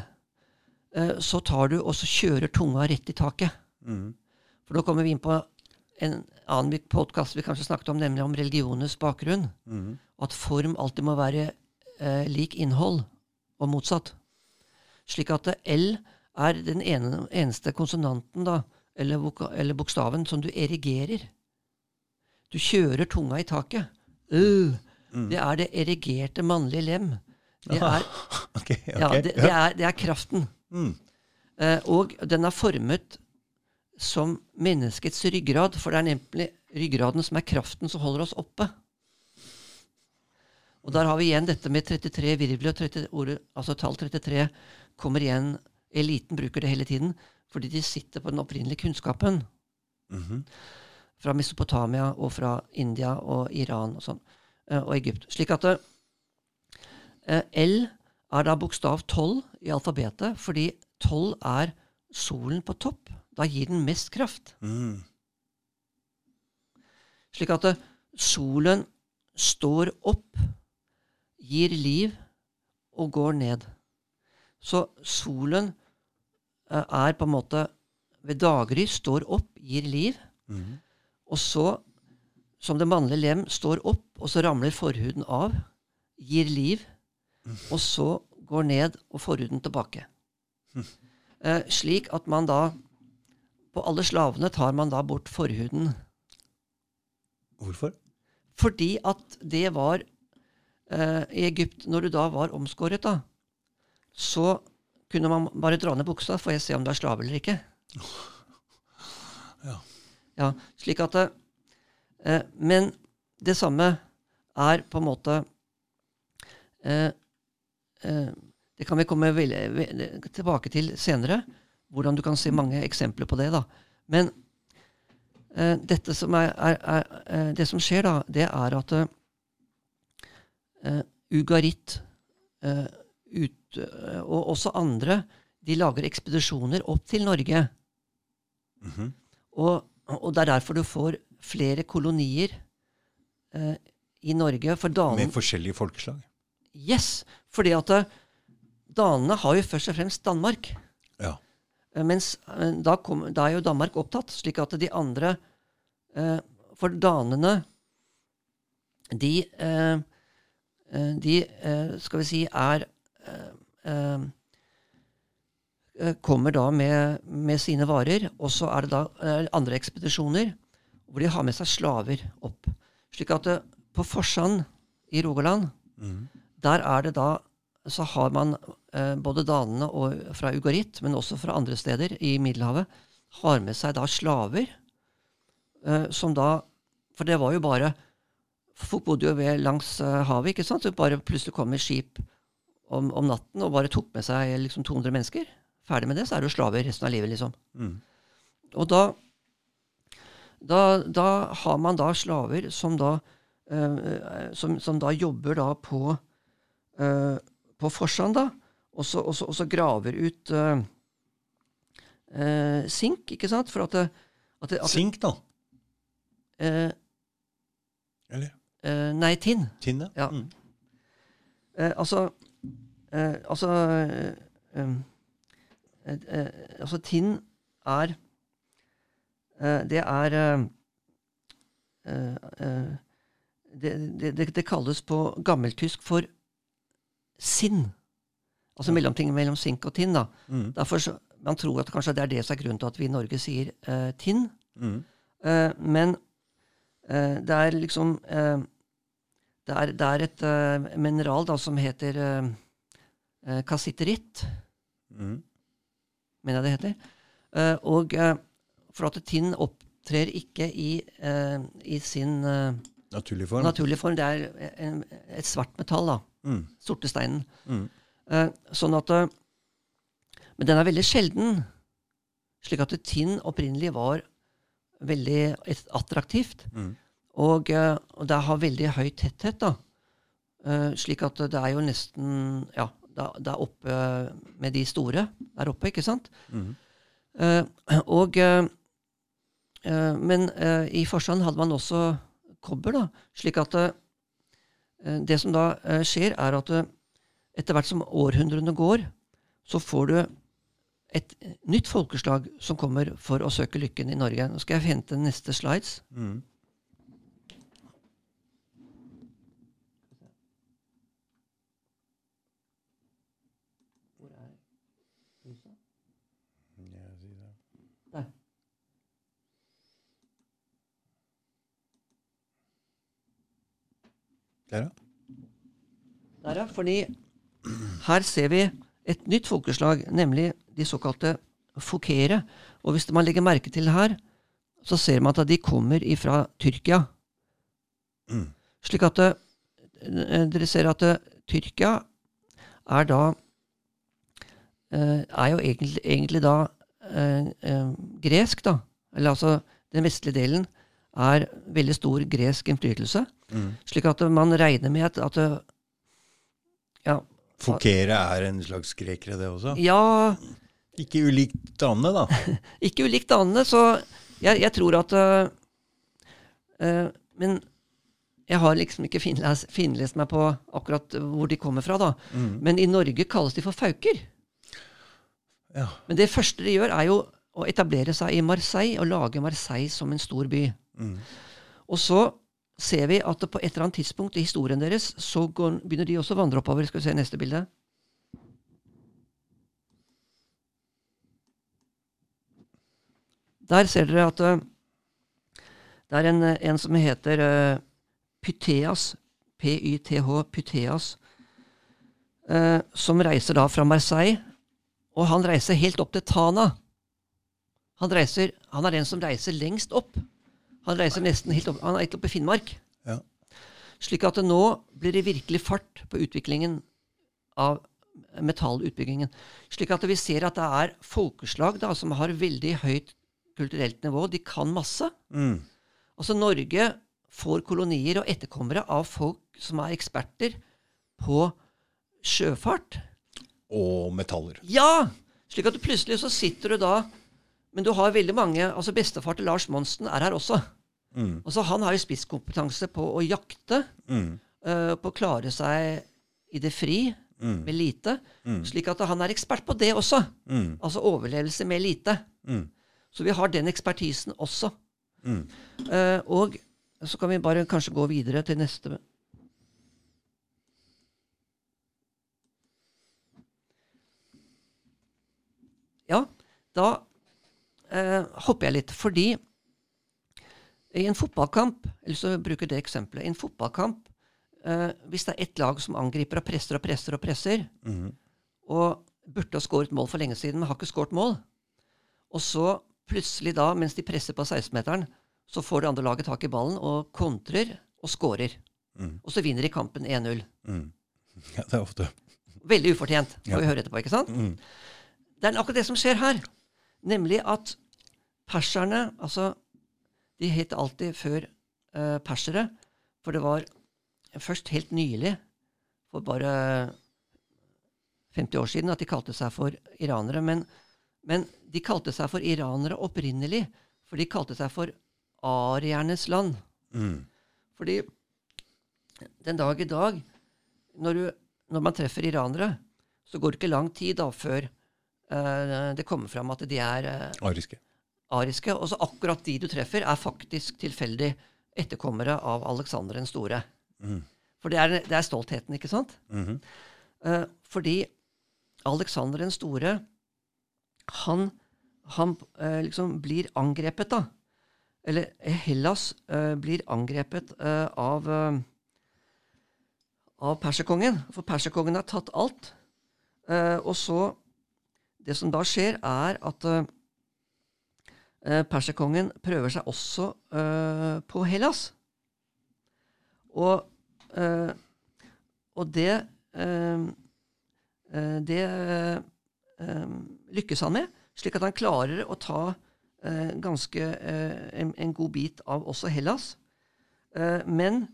eh, så tar du og så kjører tunga rett i taket. For da kommer vi inn på en annen podkast vi kanskje snakket om, nemlig om religionens bakgrunn. At form alltid må være eh, lik innhold, og motsatt. Slik at L er den ene, eneste konsonanten, da, eller, eller bokstaven, som du erigerer. Du kjører tunga i taket. Øh, Det er det erigerte mannlige lem. Det er, okay, okay. ja, det, det, er, det er kraften. Mm. Eh, og den er formet som menneskets ryggrad, for det er nemlig ryggraden som er kraften som holder oss oppe. Og der har vi igjen dette med 33 virvler. 30, ordet, altså tall 33 kommer igjen. Eliten bruker det hele tiden fordi de sitter på den opprinnelige kunnskapen. Mhm. Fra Mesopotamia og fra India og Iran og sånn. Eh, Og Egypt. Slik at eh, L er da bokstav 12 i alfabetet, fordi 12 er solen på topp. Da gir den mest kraft. Mm. Slik at eh, solen står opp, gir liv og går ned. Så solen er på en måte ved daggry står opp, gir liv. Mm. Og så, som det mannlige lem, står opp, og så ramler forhuden av, gir liv. Og så går ned og forhuden tilbake. Eh, slik at man da På alle slavene tar man da bort forhuden. Hvorfor? Fordi at det var eh, I Egypt, når du da var omskåret, da, så kunne man bare dra ned buksa, får jeg se om du er slave eller ikke. Ja. Ja, slik at det, eh, Men det samme er på en måte eh, eh, Det kan vi komme tilbake til senere, hvordan du kan se mange eksempler på det. da. Men eh, dette som er, er, er, eh, det som skjer, da, det er at eh, eh, Ugarit uh, ut, uh, og også andre de lager ekspedisjoner opp til Norge. Mhm. Og, og det er derfor du får flere kolonier eh, i Norge. For danene Med forskjellige folkeslag. Yes! Fordi at eh, danene har jo først og fremst Danmark. Ja. Eh, Mens eh, da, kom, da er jo Danmark opptatt, slik at de andre eh, For danene, de eh, De, skal vi si, er Kommer da med, med sine varer, og så er det da eh, andre ekspedisjoner hvor de har med seg slaver opp. Slik at det, på Forsand i Rogaland, mm. der er det da så har man eh, både danene og, fra Ugarit, men også fra andre steder i Middelhavet, har med seg da slaver eh, som da For det var jo bare Folk bodde jo ved langs eh, havet, ikke sant? Så bare plutselig kom et skip om, om natten og bare tok med seg liksom 200 mennesker. Ferdig med det, så er du slaver resten av livet, liksom. Mm. Og da, da, da har man da slaver som da, eh, som, som da jobber da på, eh, på Forsand, da, og så, og så, og så graver ut eh, eh, sink, ikke sant? For at det, at det, at Sink, da. eh, Eller eh, Nei, tinn. tinn, ja. Mm. Altså Altså Altså, tinn er Det er eh, eh, eh, det, det, det, kalles på gammeltysk for sinn. Altså mellomting mellom sink og tinn. da. Mm. Derfor så, Man tror at kanskje det er det som er grunnen til at vi i Norge sier uh, tinn. Mm. Uh, men uh, det er liksom eh, det, er, det er et eh, mineral da som heter uh, kassitteritt, Mm. mener jeg det heter. Eh, og eh, for at tinn opptrer ikke i, eh, i sin eh, naturlige, form. naturlige form. Det er en, et svart metall, da. Mm. Sortesteinen. Mm. Eh, sånn at eh, Men den er veldig sjelden. Slik at tinn opprinnelig var veldig attraktivt. Mm. Og, eh, og det har veldig høy tetthet, da. Eh, slik at det er jo nesten Ja, det er- oppe med de store der oppe, ikke sant? Mm. Uh, og eh, Men eh, i Forsand hadde man også kobber, da. Slik at eh, det som da eh, skjer, er at eh, etter hvert som århundrene går, så får du et nytt folkeslag som kommer for å søke lykken i Norge. Nå skal jeg hente neste slides. Mm. Ja, si det. Der. Der, ja. Fordi her ser vi et nytt folkeslag, nemlig de såkalte fokere. Og hvis man legger merke til her, så ser man at de kommer ifra Tyrkia. Mm. Slik at det, dere ser at det, Tyrkia er da eh, Er jo egentlig, egentlig da eh, eh, gresk, da. Eller altså den vestlige delen er veldig stor gresk innflytelse. Mm. Slik at man regner med at, at ja, Fokere er en slags grekere, det også? ja, Ikke ulikt danene, da. ikke ulikt danene, så jeg, jeg tror at uh, Men jeg har liksom ikke finlest, finlest meg på akkurat hvor de kommer fra, da. Mm. Men i Norge kalles de for fauker. Ja. Men det første de gjør, er jo å etablere seg i Marseille og lage Marseille som en stor by. Mm. Og så ser vi at på et eller annet tidspunkt i historien deres så går, begynner de også å vandre oppover. Skal vi se neste bilde. Der ser dere at eh, det er en, eh, en som heter eh, Pytheas, P-Y-T-H, Pytheas, som reiser da fra Marseille. Og han reiser helt opp til Tana. Han, reiser, han er den som reiser lengst opp. Han reiser nesten helt opp, han er helt oppe i Finnmark. Ja. Slik at det nå blir det virkelig fart på utviklingen av metallutbyggingen. Slik at vi ser at det er folkeslag da, som har veldig høyt kulturelt nivå. De kan masse. Mm. Altså Norge får kolonier og etterkommere av folk som er eksperter på sjøfart. Og metaller. Ja! Slik at du plutselig så sitter du da Men du har veldig mange altså Bestefar til Lars Monsen er her også. Mm. Altså Han har jo spisskompetanse på å jakte, Mm. uh, på å klare seg i det fri Mm. med lite. Mm. Slik at han er ekspert på det også. Mm. Altså overlevelse med lite. Mm. Så vi har den ekspertisen også. Mm. Eh, og så kan vi bare kanskje gå videre til neste Ja, da uh, hopper jeg litt, fordi i en fotballkamp eller så bruker det eksempelet, I en fotballkamp, eh, hvis det er ett lag som angriper og presser og presser og presser, Mm. og burde ha skåret mål for lenge siden, men har ikke skåret mål. Og så plutselig da, mens de presser på 16-meteren, så får det andre laget tak i ballen og kontrer og skårer. Mm. Og så vinner de kampen 1-0. Mm. Ja, det er ofte. Veldig ufortjent, får Ja. vi høre etterpå. ikke sant? Mm. Det er akkurat det som skjer her. Nemlig at perserne altså, De het alltid før eh, persere, for det var først helt nylig, for bare 50 år siden, at de kalte seg for iranere. Men, men de kalte seg for iranere opprinnelig, for de kalte seg for ariernes land. Mm. Fordi den dag i dag, når, du, når man treffer iranere, så går det ikke lang tid da før eh, det kommer fram at de er eh, Ariske. Ariske. Og så akkurat de du treffer, er faktisk tilfeldig etterkommere av Aleksander den store. Mm. For det er, det er stoltheten, ikke sant? Mhm. Eh, fordi Aleksander den store, han, han eh, liksom blir angrepet, da. Eller eh, Hellas eh, blir angrepet eh, av eh, av perserkongen. For perserkongen har tatt alt. Eh, og så Det som da skjer, er at perserkongen prøver seg også eh, på Hellas. Og, eh, og det eh, eh, Det eh, lykkes han med, slik at han klarer å ta eh, ganske eh, en, en god bit av også Hellas. Eh, men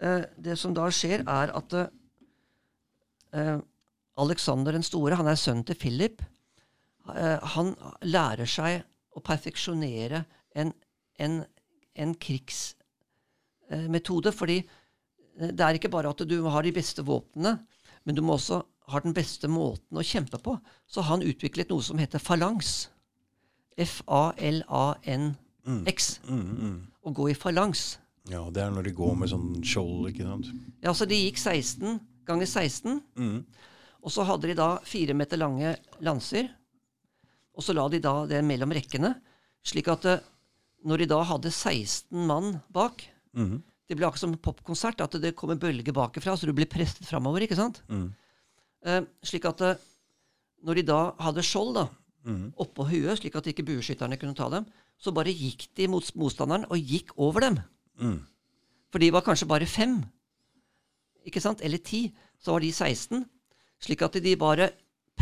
eh, det som da skjer, er at eh, Alexander den store, han er sønnen til Philip, eh, han lærer seg å perfeksjonere en, en, en krigsmetode. fordi det er ikke bare at du har de beste våpnene, men du må også ha den beste måten å kjempe på. Så han utviklet noe som heter falangs. F-a-l-a-n-x. Mm, mm. Å gå i falangs. Ja, det er når de går med sånn skjold, ikke sant? Ja, så de gikk 16 ganger 16. Mm. Og så hadde de da fire meter lange lanser. Og så la de da det mellom rekkene, slik at eh, når de da hadde 16 mann bak Mhm. Det ble akkurat som popkonsert, at det kommer bølger bakfra, så du blir presset framover. ikke sant? Mm. Eh, slik at eh, når de da hadde skjold da, mm. oppå huet, slik at ikke bueskytterne kunne ta dem, så bare gikk de mot motstanderen og gikk over dem. Mm. For de var kanskje bare fem, ikke sant? eller ti. Så var de 16. Slik at de bare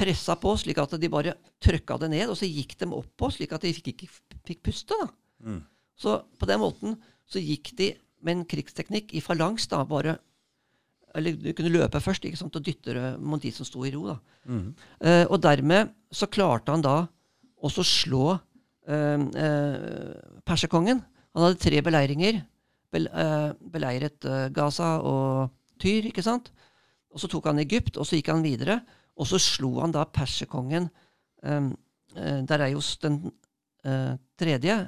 pressa på, slik at de bare trøkka det ned, og så gikk de opp på, slik at de ikke fikk puste. da. Mm. Så på den måten så gikk de med en krigsteknikk i falangs, da, bare Eller du kunne løpe først ikke sant, og dytte mot de som sto i ro. da. Mm. Eh, og dermed så klarte han da også å slå eh, eh, perserkongen. Han hadde tre beleiringer. Bel, eh, beleiret Gaza og Tyr, ikke sant? Og så tok han Egypt, og så gikk han videre. Og så slo han da perserkongen eh, eh, Dareios den eh, tredje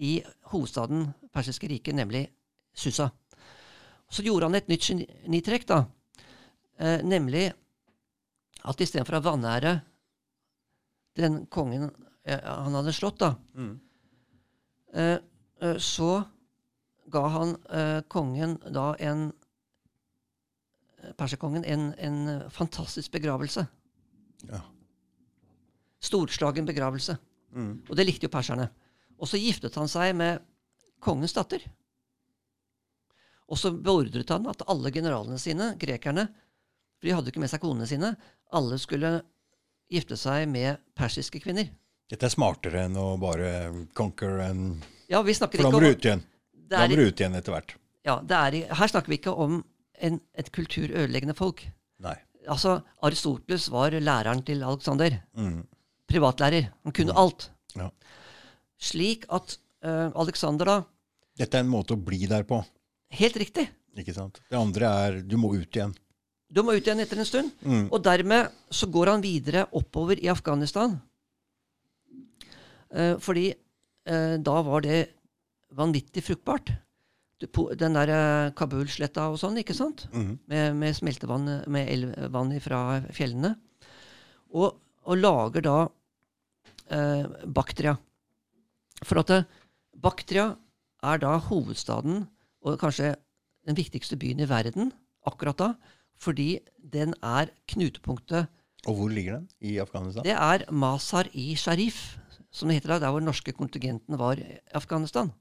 i hovedstaden Persiske riket, nemlig Susa. Så gjorde han et nytt genitrekk, da. Eh, nemlig at istedenfor å vanære den kongen eh, han hadde slått, da, Mm. eh, eh, så ga han kongen da en Perserkongen en, en fantastisk begravelse. Ja. Storslagen begravelse. Mm. Og det likte jo perserne. Og så giftet han seg med kongens datter. Og så beordret han at alle generalene sine, grekerne, for de hadde ikke med seg konene sine, alle skulle gifte seg med persiske kvinner. Dette er smartere enn å bare conquer en Ja, vi snakker For da må du ut igjen. Da må du ut igjen etter hvert. ja, det er, Her snakker vi ikke om en, et kulturødeleggende folk. Nei. Altså, Aristoteles var læreren til Alexander. Mm. Privatlærer. Han kunne alt. Ja. Slik at uh, Alexander da Dette er en måte å bli der på. Helt riktig. ikke sant? Det andre er du må ut igjen. Du må ut igjen etter en stund. Mm. Og dermed så går han videre oppover i Afghanistan. Eh, fordi eh, da var det vanvittig fruktbart. Den der Kabulsletta Kabul-sletta og sånn, ikke sant? Mm. Med, med smeltevann, med elvvann fra fjellene. Og, og lager da eh, Baktria. For at eh, Baktria er da hovedstaden, og kanskje den viktigste byen i verden akkurat da, fordi den er knutepunktet Og hvor ligger den? I Afghanistan? Det er Mazar i Sharif, som det heter da, der hvor den norske kontingenten var i Afghanistan.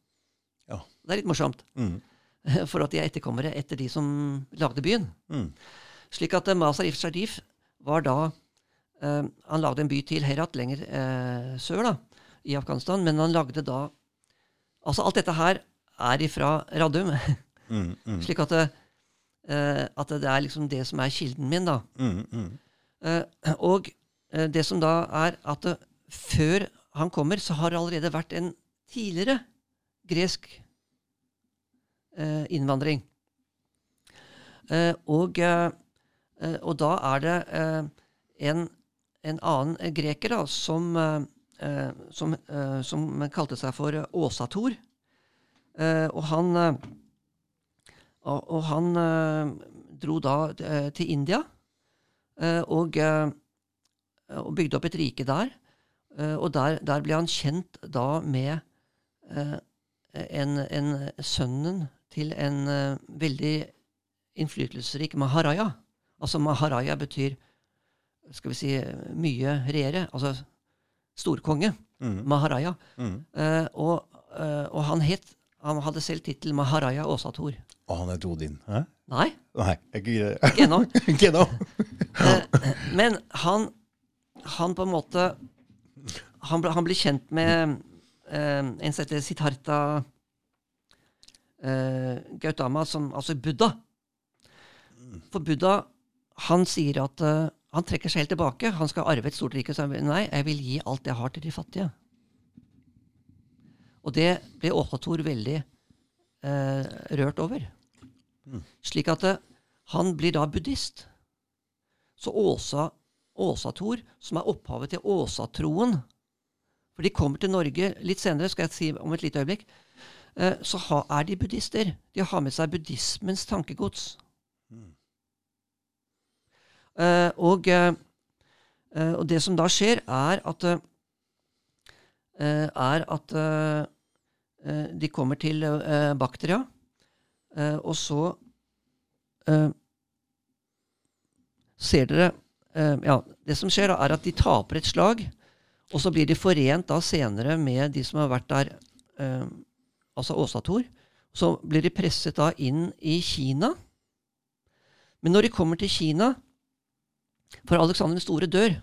Ja. Det er litt morsomt, Mm. for at de er etterkommere etter de som lagde byen. Mm. Slik at Masarif Sharif var da eh, Han lagde en by til, Herat, lenger eh, sør da, i Afghanistan, men han lagde da Altså, alt dette her er ifra Radum, Mm. Mm. slik at, eh, at det er liksom det som er kilden min, da. Mm. Mm. Eh, og eh, det som da er at eh, før han kommer, så har det allerede vært en tidligere gresk eh, innvandring. Eh, og, eh, eh, og da er det eh, en, en annen greker da, som, som, som kalte seg for Åsator. Og han, og, han dro da til India og, og bygde opp et rike der. Og der, der ble han kjent da med en, en sønnen til en uh, veldig innflytelsesrik maharaja. Altså maharaja betyr skal vi si, mye regjere. Altså storkonge. Mm. Maharaja. Mm. Uh, og, uh, og han het Han hadde selv tittel Maharaja Åsator. Og han het Odin. Hæ? Nei, Nei, ikke ennå. ikke ennå. Eh, men han, han på en måte Han ble, han ble kjent med en som heter Siddhartha eh, Gautama, som, altså Buddha. For Buddha han sier at eh, han trekker seg helt tilbake. Han skal arve et stort rike. Så han nei, jeg vil gi alt jeg har, til de fattige. Og det ble Åsator veldig eh, rørt over. Slik at eh, han blir da buddhist. Så Åsa, Åsator, som er opphavet til Åsatroen For de kommer til Norge litt senere, skal jeg si om et lite øyeblikk. Eh, så er de buddhister. De har med seg buddhismens tankegods. Mm. og, eh, og det som da skjer, er at er at de kommer til Bakteria, og så ser dere Ja, det som skjer, er at de taper et slag, og så blir de forent da senere med de som har vært der, eh, altså Åsator. Så blir de presset da inn i Kina. Men når de kommer til Kina For Alexander den store dør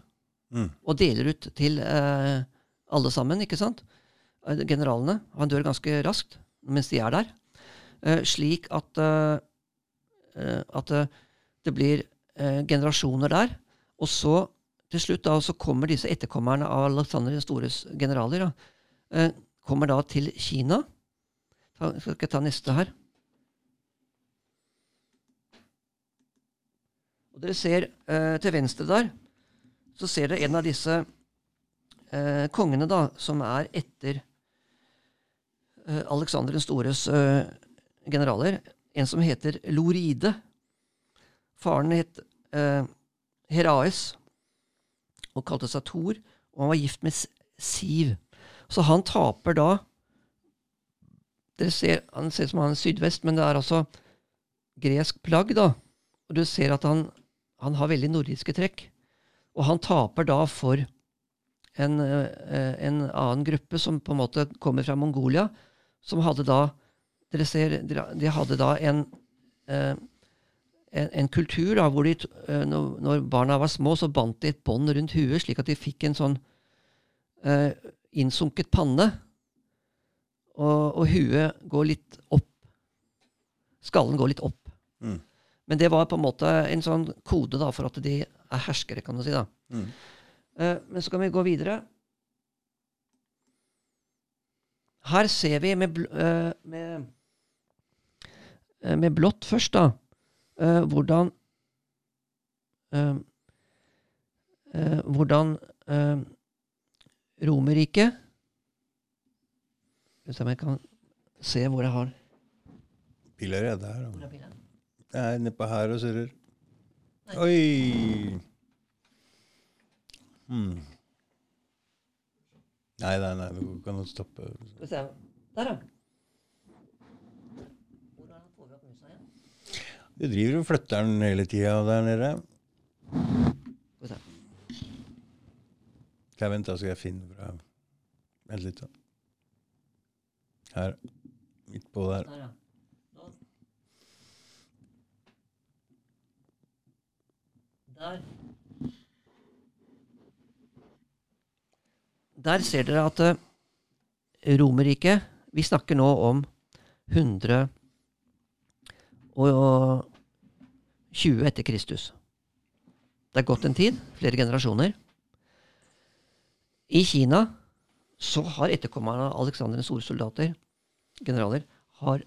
Mm. og deler ut til eh, alle sammen, ikke sant? Eh, Generalene. Han dør ganske raskt mens de er der. Eh, slik at, eh, eh, at eh, det blir eh, generasjoner der. Og så til slutt da, så kommer disse etterkommerne av Alexander den stores generaler da, eh, kommer da til Kina. Ta, skal ikke ta neste her? Og dere ser eh, til venstre der, så ser dere en av disse eh, kongene da, som er etter eh, Alexander den stores eh, generaler. En som heter Loride. Faren het Heraes og kalte seg Thor, og han var gift med Siv. Så han taper da dere ser, Han ser ut som han er sydvest, men det er altså gresk plagg, da. Og du ser at han, han har veldig nordiske trekk. Og han taper da for en, eh, en annen gruppe som på en måte kommer fra Mongolia, som hadde da Dere ser, de hadde da en, eh, en, en kultur da, hvor de, eh, når, når barna var små, så bandt de et bånd rundt huet, slik at de fikk en sånn eh, innsunket panne. Og, og huet går litt opp. Skallen går litt opp. Mm. Men det var på en måte en sånn kode da, for at de er herskere, kan du si. da. Mm. Eh, men så kan vi gå videre. Her ser vi med, bl eh, med, eh, med blått først, da, eh, hvordan uh, uh, Hvordan uh, Romerriket Skal vi se om jeg kan se hvor jeg har Piller er der. Hvor da. er bilen? Jeg er nedpå her og surrer. Oi! Mm. Nei, nei, nei, du kan stoppe. Skal vi se. Der, ja. Hvor har han fått opp musa igjen? Du driver og flytter den hele tida der nede. Vi se. Skal jeg vente, så skal jeg finne fra Vent litt, da. Her. Midt på der. Der, ja. Der. Der ser dere at eh, Romerriket Vi snakker nå om 120 etter Kristus. Det er gått en tid, flere generasjoner. I Kina så har etterkommerne av Aleksander den store soldater, generaler, har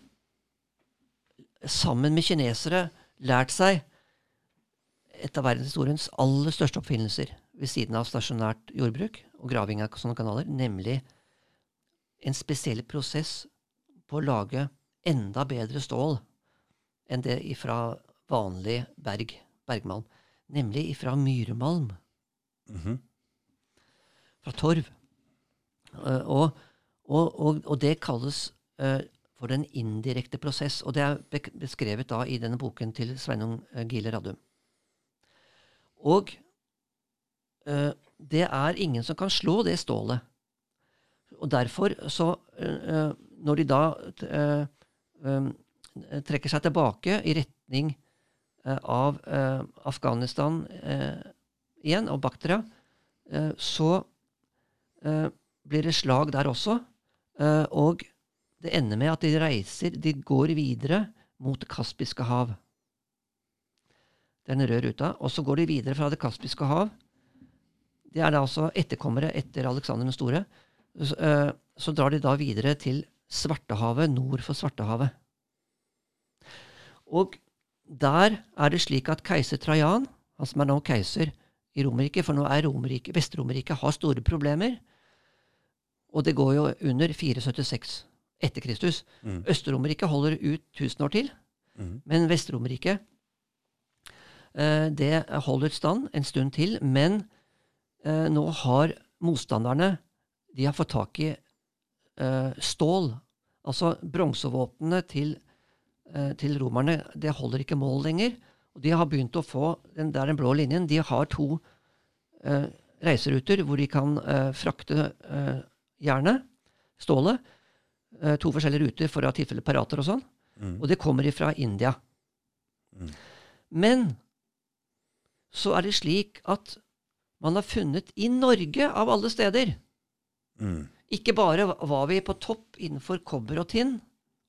sammen med kinesere lært seg et av verdenshistoriens aller største oppfinnelser ved siden av stasjonært jordbruk og graving av sånne kanaler, nemlig en spesiell prosess på å lage enda bedre stål enn det ifra vanlig berg, bergmalm. Nemlig ifra myremalm. -hmm. Fra torv. Eh, og, og, og, og det kalles eh, for den indirekte prosess. Og det er beskrevet da i denne boken til Sveinung eh, Gile Radum. Og det er ingen som kan slå det stålet. Og derfor så Når de da trekker seg tilbake i retning av eh, Afghanistan eh, igjen, og Baktra, eh, så eh, blir det slag der også. eh, og det ender med at de reiser De går videre mot Det kaspiske hav. Den røde ruta. Og så går de videre fra Det kaspiske hav. De er da altså etterkommere etter Aleksander den store. Så, eh, så drar de da videre til Svartehavet, nord for Svartehavet. Og der er det slik at keiser Trajan, han som er nå keiser i Romerike, for nå er Romerike, Vest-Romerike har store problemer, og det går jo under 476 etter Kristus. Mm. Øst-Romerike holder ut 1000 år til, mm. men Vest-Romerike eh, det holder stand en stund til, men eh, nå har motstanderne de har fått tak i eh, stål. Altså bronsevåpnene til, eh, til romerne det holder ikke mål lenger. Og de har begynt å få den, Det er den blå linjen. De har to eh, reiseruter hvor de kan eh, frakte eh, jernet, stålet. Eh, to forskjellige ruter for å ha tilfelle pirater og sånn. Mm. Og det kommer ifra India. Mm. Men så er det slik at man har funnet i Norge, av alle steder Mm. Ikke bare var vi på topp innenfor kobber og tinn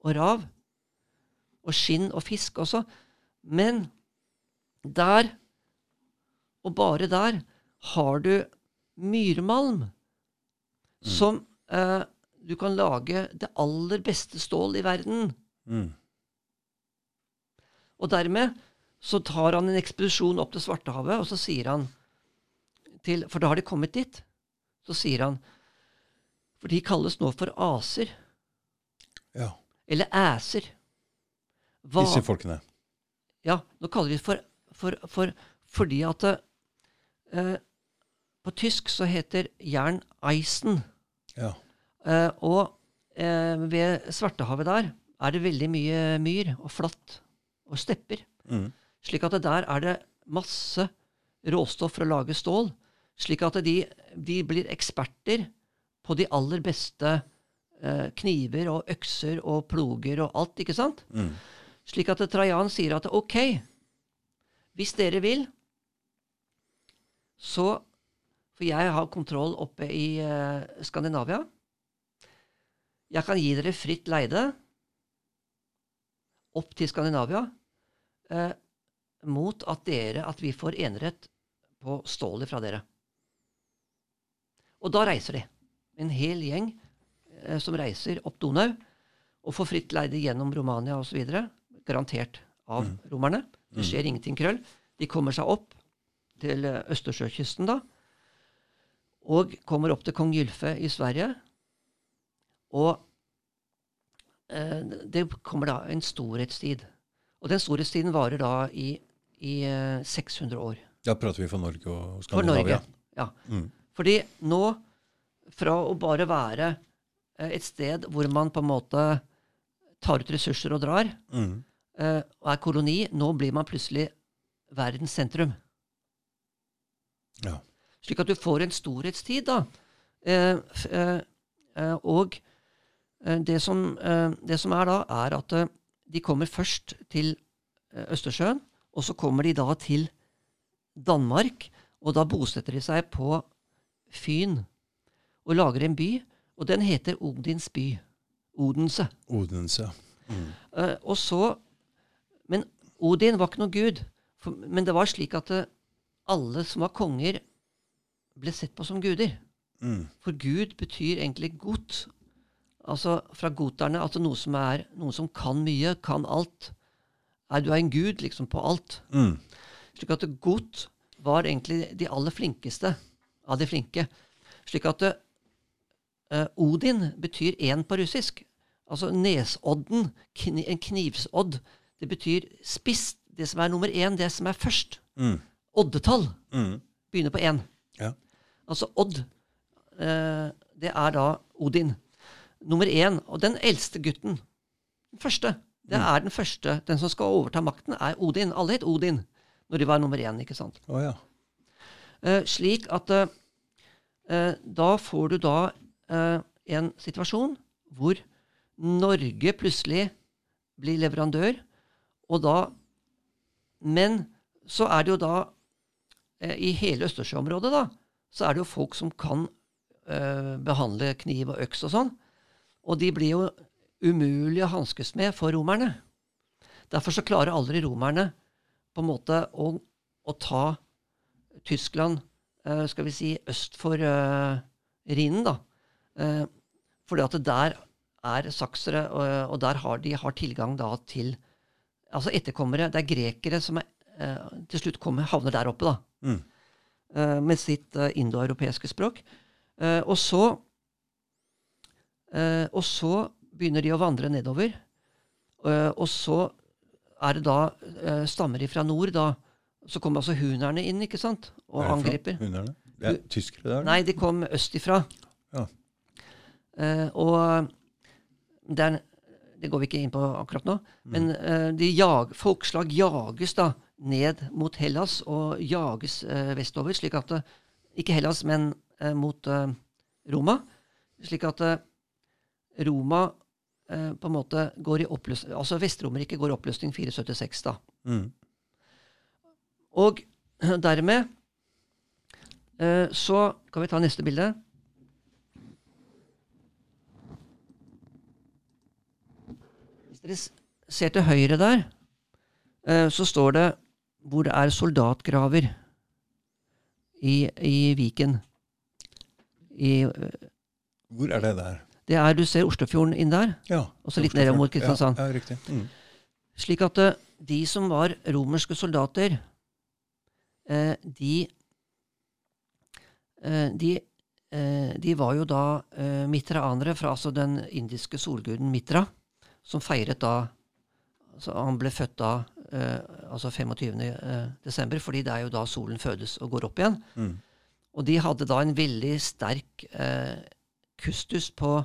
og rav, og skinn og fisk også, men der, og bare der, har du myrmalm, som eh, du kan lage det aller beste stål i verden. Mm. Og dermed så tar han en ekspedisjon opp til Svartehavet, og så sier han til For da har de kommet dit. Så sier han For de kalles nå for aser. Ja. Eller æser. Hva, Disse folkene. ja, nå kaller de det for, for, for fordi at eh, På tysk så heter jern Eisen. Ja. Eh, og eh, ved Svartehavet der er det veldig mye myr og flatt og stepper. Mm. Slik at det der er det masse råstoff for å lage stål. Slik at de, de blir eksperter på de aller beste eh, kniver og økser og ploger og alt, ikke sant? Mm. Slik at Trajan sier at ok, hvis dere vil, så For jeg har kontroll oppe i uh, Skandinavia. Jeg kan gi dere fritt leide opp til Skandinavia uh, mot at dere at vi får enerett på stålet fra dere. Og da reiser de. En hel gjeng uh, som reiser opp Donau og får fritt leide gjennom Romania osv. Garantert av romerne. Det skjer ingenting krøll. De kommer seg opp til eh, Østersjøkysten da, og kommer opp til kong Gylfe i Sverige. Og eh, det kommer da en storhetstid. Og den storhetstiden varer da i, i eh, 600 år. Da prater vi for Norge og For Norge. Ja. Mm. Fordi nå, fra å bare være eh, et sted hvor man på en måte tar ut ressurser og drar, Mm. Eh, og er koloni, nå blir man plutselig verdens sentrum. Ja. Slik at du får en storhetstid, da. Eh, eh, og det, som, eh, det som er da, er at de kommer først til Østersjøen, og så kommer de da til Danmark, og da bosetter de seg på Fyn og lager en by, og den heter Odins by. Odense. Odense. Eh, og så Odin var ikke noen gud. For, men det var slik at det, alle som var konger, ble sett på som guder. Mm. For Gud betyr egentlig godt. Altså fra goterne, altså noe som er noen som kan mye, kan alt. Nei, du er en gud liksom på alt. Mm. Slik at godt var egentlig de aller flinkeste av de flinke. Slik at uh, Odin betyr én på russisk. Altså nesodden, kni, en knivsodd, det betyr spiss. Det som er nummer én, det som er først. Mm. Oddetall Mm. begynner på én. Ja. Altså Odd, eh, det er da Odin. Nummer én. Og den eldste gutten, den første, det er den første. Den som skal overta makten, er Odin. Alle het Odin når de var nummer én. ikke sant? Oh, ja. Eh, slik at eh, eh, da får du da eh, en situasjon hvor Norge plutselig blir leverandør, og da Men så er det jo da eh, I hele Østersjøområdet, da, så er det jo folk som kan eh, behandle kniv og øks og sånn. Og de blir jo umulig å hanskes med for romerne. Derfor så klarer aldri romerne på en måte å, å ta Tyskland eh, skal vi si, øst for uh, Rhinen, da. Eh, fordi at der er saksere, og, og der har de har tilgang da til Altså etterkommere. Det er grekere som er, eh, til slutt kommer, havner der oppe, da. Mm. Eh, med sitt uh, indoeuropeiske språk. Eh, og så eh, Og så begynner de å vandre nedover. Eh, og så er det da eh, stammer de fra nord, da. Så kommer altså hunerne inn, ikke sant? Og Herfra? angriper. Hunerne? Det er tyskere der? Nei, de kom østifra. Ja. Eh, og det, er, det går vi ikke inn på akkurat nå. Men uh, de jag, folkeslag jages da ned mot Hellas og jages uh, vestover, slik at eh, Ikke Hellas, men uh, mot Roma. Slik at Roma på en måte går i oppløsning Altså Vest-Romerriket går i oppløsning 476, da. Mm. Og dermed så kan vi ta neste bilde. Dere ser til høyre der, eh, så står det hvor det er soldatgraver i, i Viken. I, eh, Hvor er det der? det er, Du ser Oslofjorden inn der, Ja. og så litt nedover mot Kristiansand. Ja, ja riktig. Mm. Slik at eh, de som var romerske soldater, de de, de var jo da mitraanere fra altså den indiske solguden Mitra, som feiret da altså Han ble født da eh, altså 25. Eh, desember, fordi det er jo da solen fødes og går opp igjen. Mm. Og de hadde da en veldig sterk eh, kustus på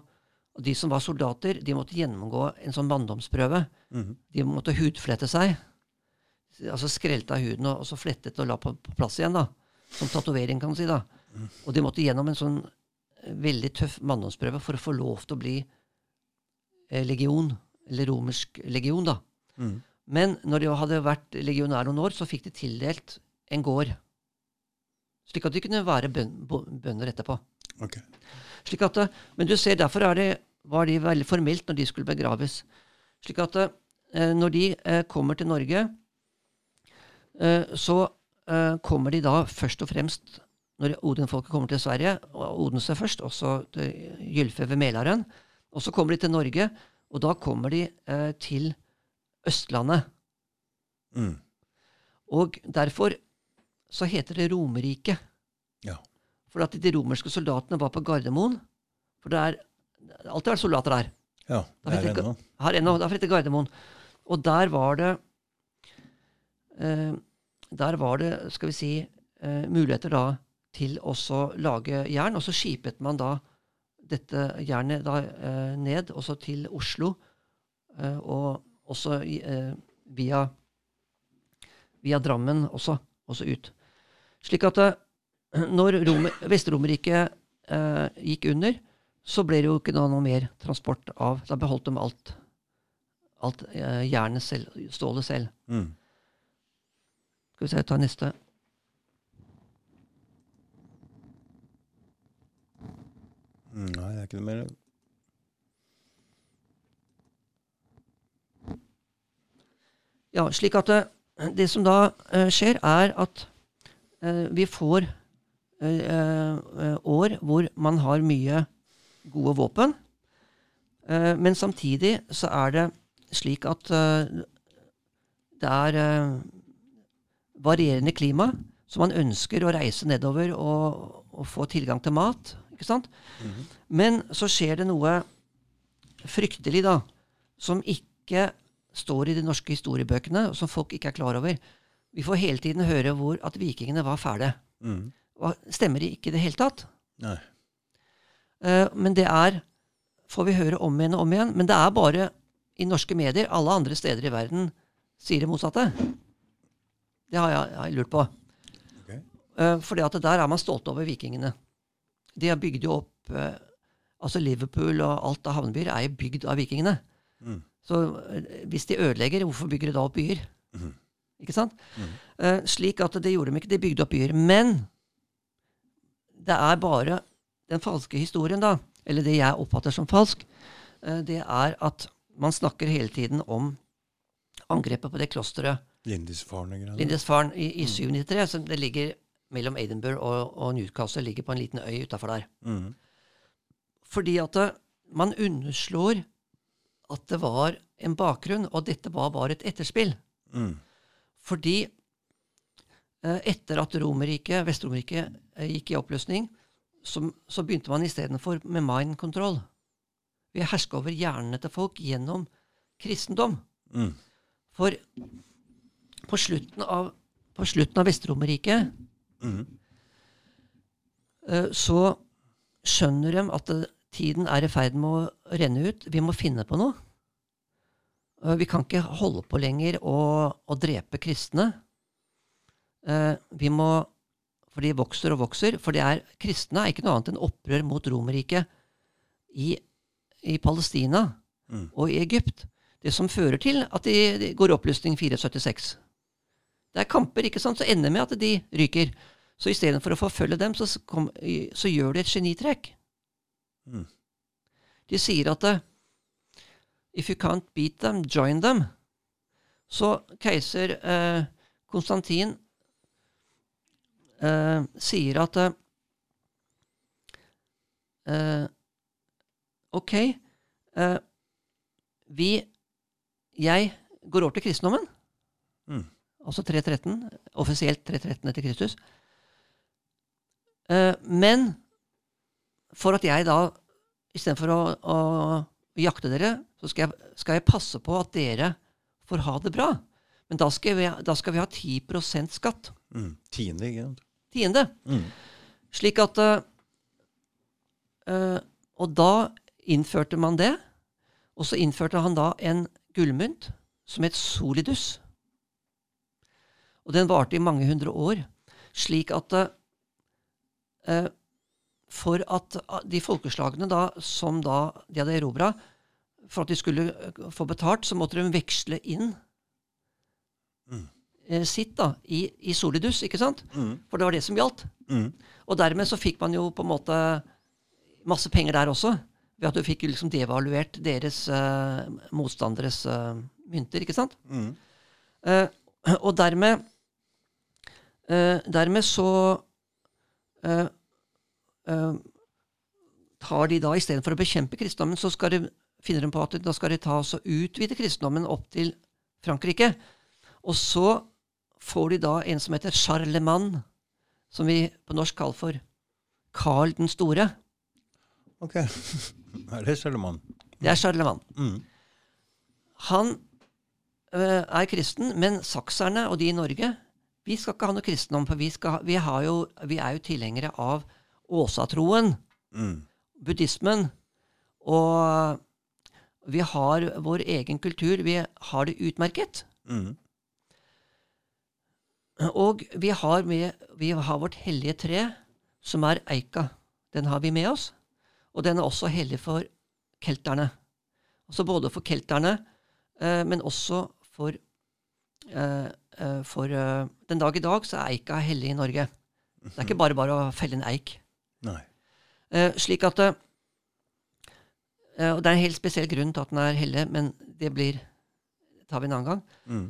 og De som var soldater, de måtte gjennomgå en sånn manndomsprøve. Mm. De måtte hudflette seg. Altså skrelte av huden og, og så flettet og la på, på plass igjen. da. Som tatovering, kan du si. da. Og de måtte gjennom en sånn eh, veldig tøff manndomsprøve for å få lov til å bli eh, legion, eller romersk legion. da. Mm. Men når de hadde vært legionær noen år, så fikk de tildelt en gård. Slik at de kunne være bøn, bønder etterpå. Ok. Slik at, men du ser, derfor er det, var de veldig formelt når de skulle begraves. Slik at eh, når de eh, kommer til Norge, eh, så kommer de da først og fremst Når Odin-folket kommer til Sverige, og Odense først, også til Gylfe ved Mælaren, og så kommer de til Norge, og da kommer de eh, til Østlandet. Mm. Og derfor så heter det Romerike. Ja. For at de romerske soldatene var på Gardermoen. For det er alltid vært soldater der. ja. Det er jeg det ikke- nå. Her ennå. Derfor heter Gardermoen. Og der var det eh, Der var det, skal vi si, eh, muligheter da til også lage jern. Og så skipet man da dette jernet da eh, ned også til Oslo. Eh, og også i, eh, via, via Drammen også, også ut. Slik at eh, når Rome, Vest-Romerriket eh, gikk under, så ble det jo ikke noe mer transport av Da beholdt de alt, alt eh, jernet selv, stålet selv. Mm. Skal vi se, ta neste. Nei, det er ikke noe mer. Ja, slik at det, det som da uh, skjer, er at uh, vi får uh, eh, år hvor man har mye gode våpen. Eh, men samtidig så er det slik at eh, det er eh, varierende klima, så man ønsker å reise nedover og, og få tilgang til mat. Ikke sant? Men så skjer det noe fryktelig, da, som ikke står i de norske historiebøkene, og som folk ikke er klar over. Vi får hele tiden høre hvor at vikingene var fæle. Mm. Og stemmer ikke i det hele tatt. Nei. Uh, men det er får vi høre om igjen og om igjen. Men det er bare i norske medier. Alle andre steder i verden sier det motsatte. Det har jeg, har jeg lurt på. Okay. Uh, fordi at der er man stolt over vikingene. De har bygd jo opp eh, Altså Liverpool og alt av havnebyer er jo bygd av vikingene. Mm. Så eh, hvis de ødelegger, hvorfor bygger de da opp byer? Mm. Ikke sant? Mm. Uh, slik at det gjorde de ikke. De bygde opp byer. Men det er bare den falske historien, da, eller det jeg oppfatter som falsk, uh, det er at man snakker hele tiden om angrepet på det klosteret Lindisfarne greier. Lindisfarne i, i 793. som det ligger mellom Edinburgh og, og Newcastle, ligger på en liten øy utafor der. Mm. Fordi at det, man underslår at det var en bakgrunn, og dette var bare et etterspill. Mm. Fordi eh, etter at Romerriket, Vest-Romerriket eh, gikk i oppløsning, så, så begynte man istedenfor med mind control. Vi hersker over hjernene til folk gjennom kristendom. Mm. For på slutten av, på slutten av Vest-Romerriket Mm. så skjønner de at tiden er i ferd med å renne ut. Vi må finne på noe. Eh, vi kan ikke holde på lenger å, å drepe kristne. Eh, vi må For de vokser og vokser. For det er, kristne er ikke noe annet enn opprør mot Romerriket i, i Palestina Mm. og i Egypt. Det som fører til at de, de går i oppløsning 476. Det er kamper ikke sant, så ender med at de ryker. Så istedenfor å forfølge dem, så, kom, så gjør de et genitrekk. Mm. De sier at eh, If you can't beat them, join them. Så keiser eh, Konstantin eh, sier at eh, eh, Ok, eh, vi Jeg går over til kristendommen. Altså 313. Offisielt 313 etter Kristus. Eh, men for at jeg da, istedenfor å, å jakte dere, så skal jeg, skal jeg passe på at dere får ha det bra. Men da skal vi, da skal vi ha 10 skatt. Mm. Tiende, ikke sant? Tiende. Mm. Slik at eh, Og da innførte man det. Og så innførte han da en gullmynt som het solidus. Og den varte i mange hundre år. Slik at eh, eh, For at ah, de folkeslagene da, som da de hadde erobra, for at de skulle eh, få betalt, så måtte de veksle inn Mm. eh, sitt da, i, i solidus, ikke sant? Mm. For det var det som gjaldt. Mm. Og dermed så fikk man jo på en måte masse penger der også. Ved at du fikk liksom devaluert deres eh, motstanderes eh, mynter, ikke sant? Mm. Eh, og dermed eh, Dermed så eh, eh, tar de da istedenfor å bekjempe kristendommen, så skal de, finner de på at da skal de ta og utvide kristendommen opp til Frankrike. Og så får de da en som heter Charlemagne, som vi på norsk kaller for Karl den store. Ok. Er det Charlemagne? Det er Charlemagne. Mm. Han øh, er kristen, men sakserne og de i Norge vi skal ikke ha noe kristendom. For vi, skal, vi, har jo, vi er jo tilhengere av åsatroen, Mm. buddhismen. Og vi har vår egen kultur. Vi har det utmerket. Mm. Og vi har, med, vi har vårt hellige tre, som er eika. Den har vi med oss. Og den er også hellig for kelterne. Altså både for kelterne, eh, men også for, for eh, Den dag i dag så er eika hellig i Norge. Det er ikke bare bare å felle en eik. Nei. Eh, slik at eh, eh, Og det er en helt spesiell grunn til at den er hellig, men det blir tar vi en annen gang. Mm.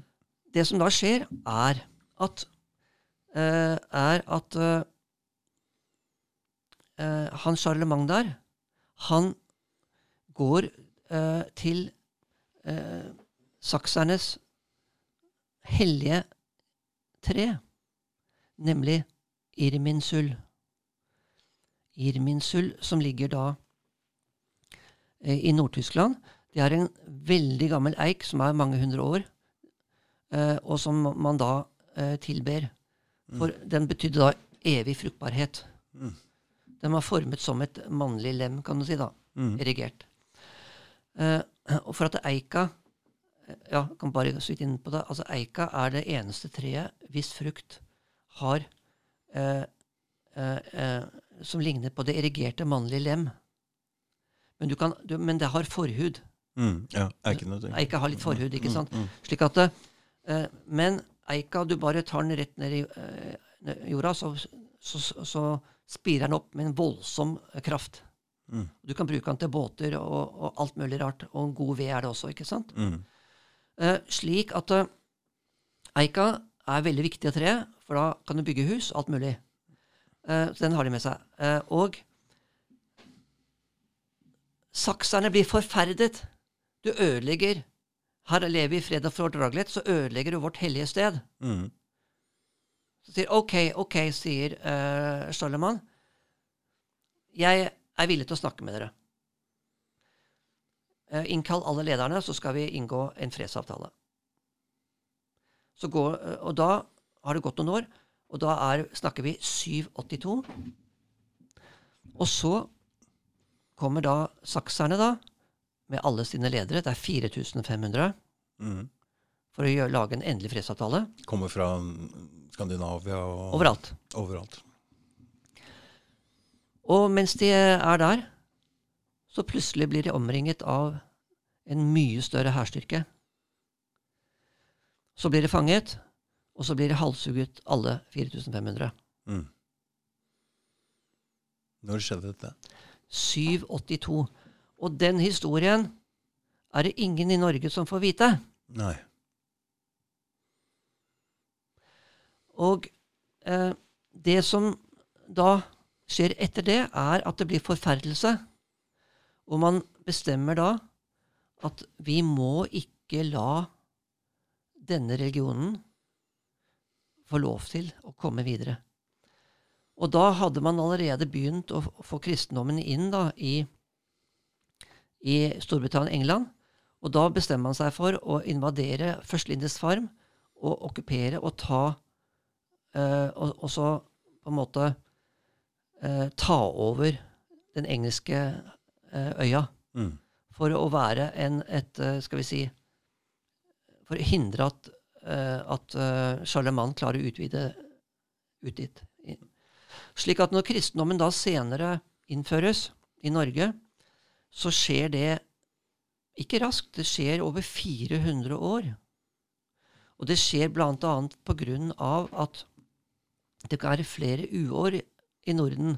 Det som da skjer, er at eh, er at eh, eh, han Charlemagne der, han går eh, til eh, saksernes hellige tre, nemlig Irminsul. Irminsul, som ligger da eh, i Nord-Tyskland. Det er en veldig gammel eik som er mange hundre år, eh, og som man da eh, tilber. For den betydde da evig fruktbarhet. Mm. Den var formet som et mannlig lem, kan du si, da. Mm. Erigert. Eh, og for at eika Ja, kan bare så vidt inn på det. Altså, eika er det eneste treet hvis frukt har eh, eh, eh, Som ligner på det erigerte mannlige lem. Men, du kan, du, men det har forhud. Mm. Ja, eiken. Eika har litt forhud, ikke sant? Mm. Slik at eh, Men eika, du bare tar den rett ned i eh, jorda, så, så, så, spirer den opp med en voldsom kraft. Mm. Du kan bruke den til båter og, og alt mulig rart. Og en god ved er det også, ikke sant? Mm. Eh, slik at eh, eika er veldig viktig tre, for da kan du bygge hus, alt mulig. Eh, så den har de med seg. Og sakserne blir forferdet. Du ødelegger. Her lever vi i fred og fordragelighet, så ødelegger du vårt hellige sted. Mm. Så sier OK, OK, sier uh, Stollemann. Jeg er villig til å snakke med dere. Eh, innkall alle lederne, så skal vi inngå en fredsavtale. Så går, eh, og da har det gått noen år, og da er, snakker vi 782. Og så kommer da sakserne, da, med alle sine ledere. Det er 4500 Mm. for å gjøre, lage en endelig fredsavtale. Kommer fra Skandinavia og Overalt. overalt. Og mens de er der, så plutselig blir de omringet av en mye større hærstyrke. Så blir de fanget, og så blir de halshugget alle 4500. Mm. Når skjedde dette? 782. Og den historien er det ingen i Norge som får vite. Nei. Og eh, det som da skjer etter det, er at det blir forferdelse. Og man bestemmer da at vi må ikke la denne religionen få lov til å komme videre. Og da hadde man allerede begynt å få kristendommen inn da, i, i Storbritannia England. Og da bestemmer man seg for å invadere først farm og okkupere og ta eh, og, og så på en måte eh, ta over den engelske øya. Mm. For å være en, et eh, Skal vi si For å hindre at, eh, at eh, Charlemagne klarer å utvide ut dit. Slik at når kristendommen da senere innføres i Norge, så skjer det ikke raskt. Det skjer over 400 år. Og det skjer bl.a. pga. at det kan være flere uår i Norden.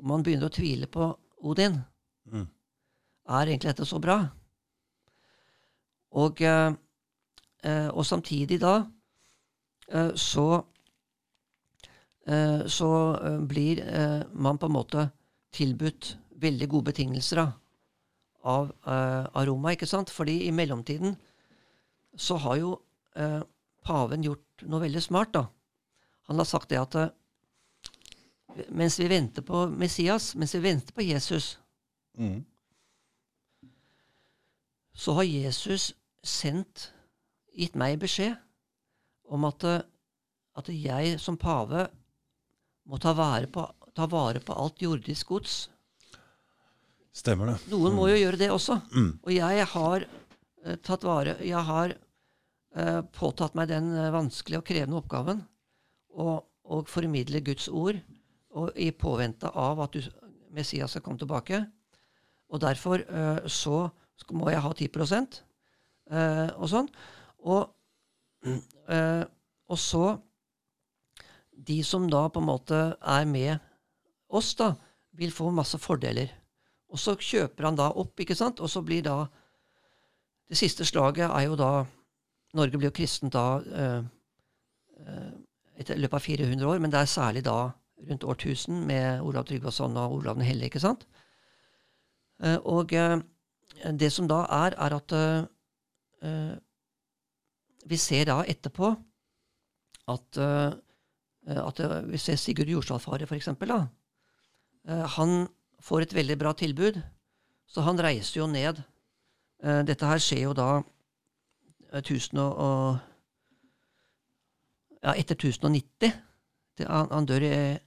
Og man begynner å tvile på Odin. Mm. Er egentlig dette så bra? Og, eh, eh, og samtidig da eh, så så blir man på en måte tilbudt veldig gode betingelser av eh, aroma, ikke sant? Fordi i mellomtiden så har jo eh, paven gjort noe veldig smart, da. Han har sagt det at mens vi venter på Messias, mens vi venter på Jesus, Mm. så har Jesus sendt, gitt meg beskjed om at, at jeg som pave må ta vare, på, ta vare på alt jordisk gods. Stemmer det. Noen må jo gjøre det også. Mm. Og jeg har uh, tatt vare Jeg har uh, påtatt meg den uh, vanskelige og krevende oppgaven å formidle Guds ord og i påvente av at du, Messias skal komme tilbake. Og derfor eh, så må jeg ha 10 eh, og sånn. Og, eh, og så De som da på en måte er med oss, da, vil få masse fordeler. Og så kjøper han da opp, ikke sant? Og så blir da Det siste slaget er jo da Norge blir jo kristent da i løpet av 400 år, men det er særlig da rundt årtusen med Olav Tryggvason og Olav den hellige, ikke sant? Eh, og eh, det som da er, er at eh, vi ser da etterpå at, at Vi ser Sigurd Jordsalfare. Eh, han får et veldig bra tilbud Så han reiser jo ned. Dette her skjer jo da 1000 og, Ja, etter 1090. Det, han, han dør i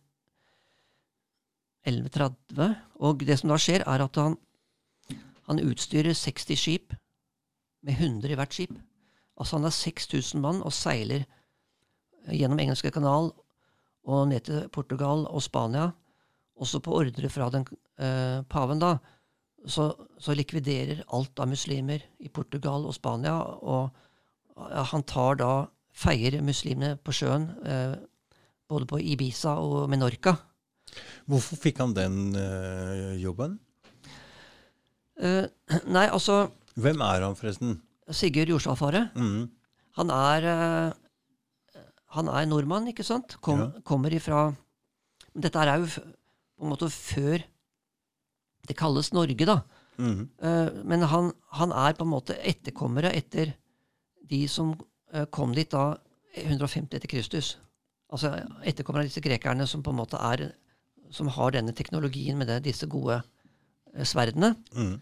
1130. Og det som da skjer, er at han, han utstyrer 60 skip med 100 i hvert skip. Altså han har 6000 mann og seiler eh, gjennom Engelske kanal og ned til Portugal og Spania. Også på ordre fra den eh, paven, da, så, så, likviderer alt av muslimer i Portugal og Spania. Og ja, han tar da feier muslimene på sjøen, eh, både på Ibiza og Menorca. Hvorfor fikk han den uh, jobben? Uh, nei, altså Hvem er han, forresten? Sigurd Jorsalfare. Mm. Han er uh, Han er nordmann, ikke sant? Kom, ja. Kommer ifra Dette er jo på en måte før det kalles Norge, da. Mm. men han, han, er på en måte etterkommere etter de som kom dit da 150 etter Kristus. Altså etterkommere av disse grekerne som på en måte er som har denne teknologien med det, disse gode eh, sverdene. Mm.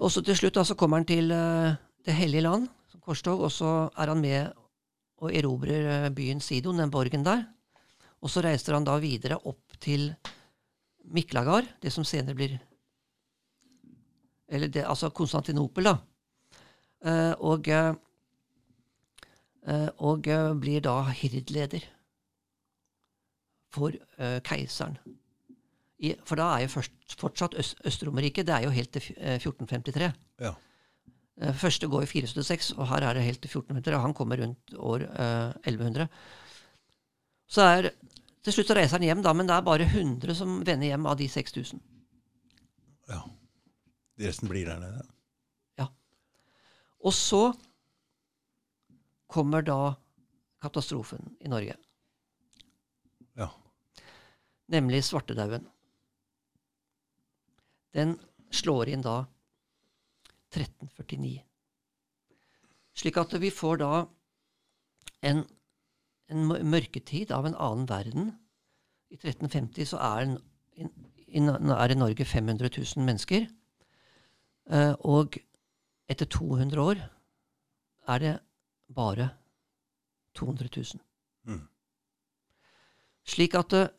Og så til slutt da, så kommer han til eh, Det hellige land som korstog, og så er han med og erobrer eh, byen Sidon, den borgen der. Og så reiser han da videre opp til Miklagard, det som senere blir Eller det, altså Konstantinopel, da. Uh, og, uh, og uh, blir da hirdleder for uh, keiseren. I, for da er jo først, fortsatt Øst, Øst-Romerriket Det er jo helt til 1453. Ja. Uh, første går i 476, og her er det helt til 1453. Og han kommer rundt år uh, eh, 1100. Så er, Til slutt så reiser han hjem, da, men det er bare 100 som vender hjem av de 6000. Ja. De resten blir der nede? Ja. Og så kommer da katastrofen i Norge. Nemlig svartedauden. Den slår inn da 1349. Slik at vi får da en, en mørketid av en annen verden. I 1350 så er, en, in, er det Norge 500 000 mennesker. Uh, og etter 200 år er det bare 200 000. Mm. Slik at uh,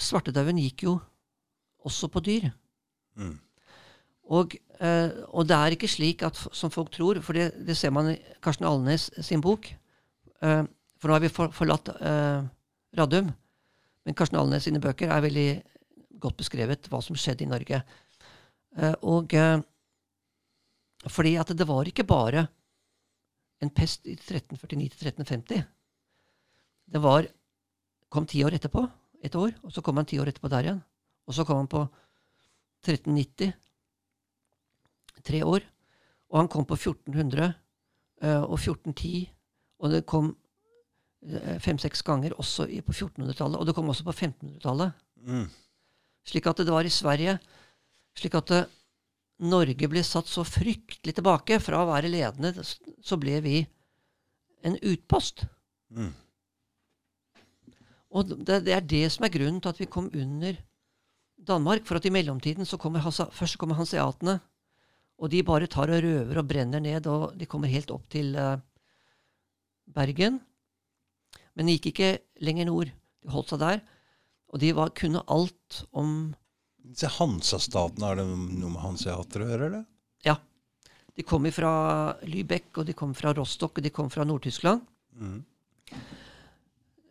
svartedauden gikk jo også på dyr. Mm. Og, eh, og, det er ikke slik at, som folk tror, for det, det ser man i Karsten Alnes sin bok. Eh, for nå har vi for, forlatt eh, Radum. Men Karsten Alnes sine bøker er veldig godt beskrevet hva som skjedde i Norge. Eh, og eh, fordi at det var ikke bare en pest i 1349 1350. Det var, kom ti år etterpå et år, og så kom han ti år etterpå der igjen. Og så kom han på 1390. Tre år. Og han kom på 1400 uh, og 1410. Og det kom uh, fem-seks ganger også på 1400-tallet. Og det kom også på 1500-tallet. Mm. Slik at det var i Sverige Slik at uh, Norge ble satt så fryktelig tilbake. Fra å være ledende så ble vi en utpost. Mm. Og det, det, er det som er grunnen til at vi kom under Danmark. For at i mellomtiden så kommer først kommer hanseatene. Og de bare tar og røver og brenner ned, og de kommer helt opp til uh, Bergen. Men de gikk ikke lenger nord. De holdt seg der. Og de var, kunne alt om Hansastaten, er det noe med hanseater å gjøre, eller? Ja. De kom fra Lübeck, og de kom fra Rostock, og de kom fra Nord-Tyskland. Mm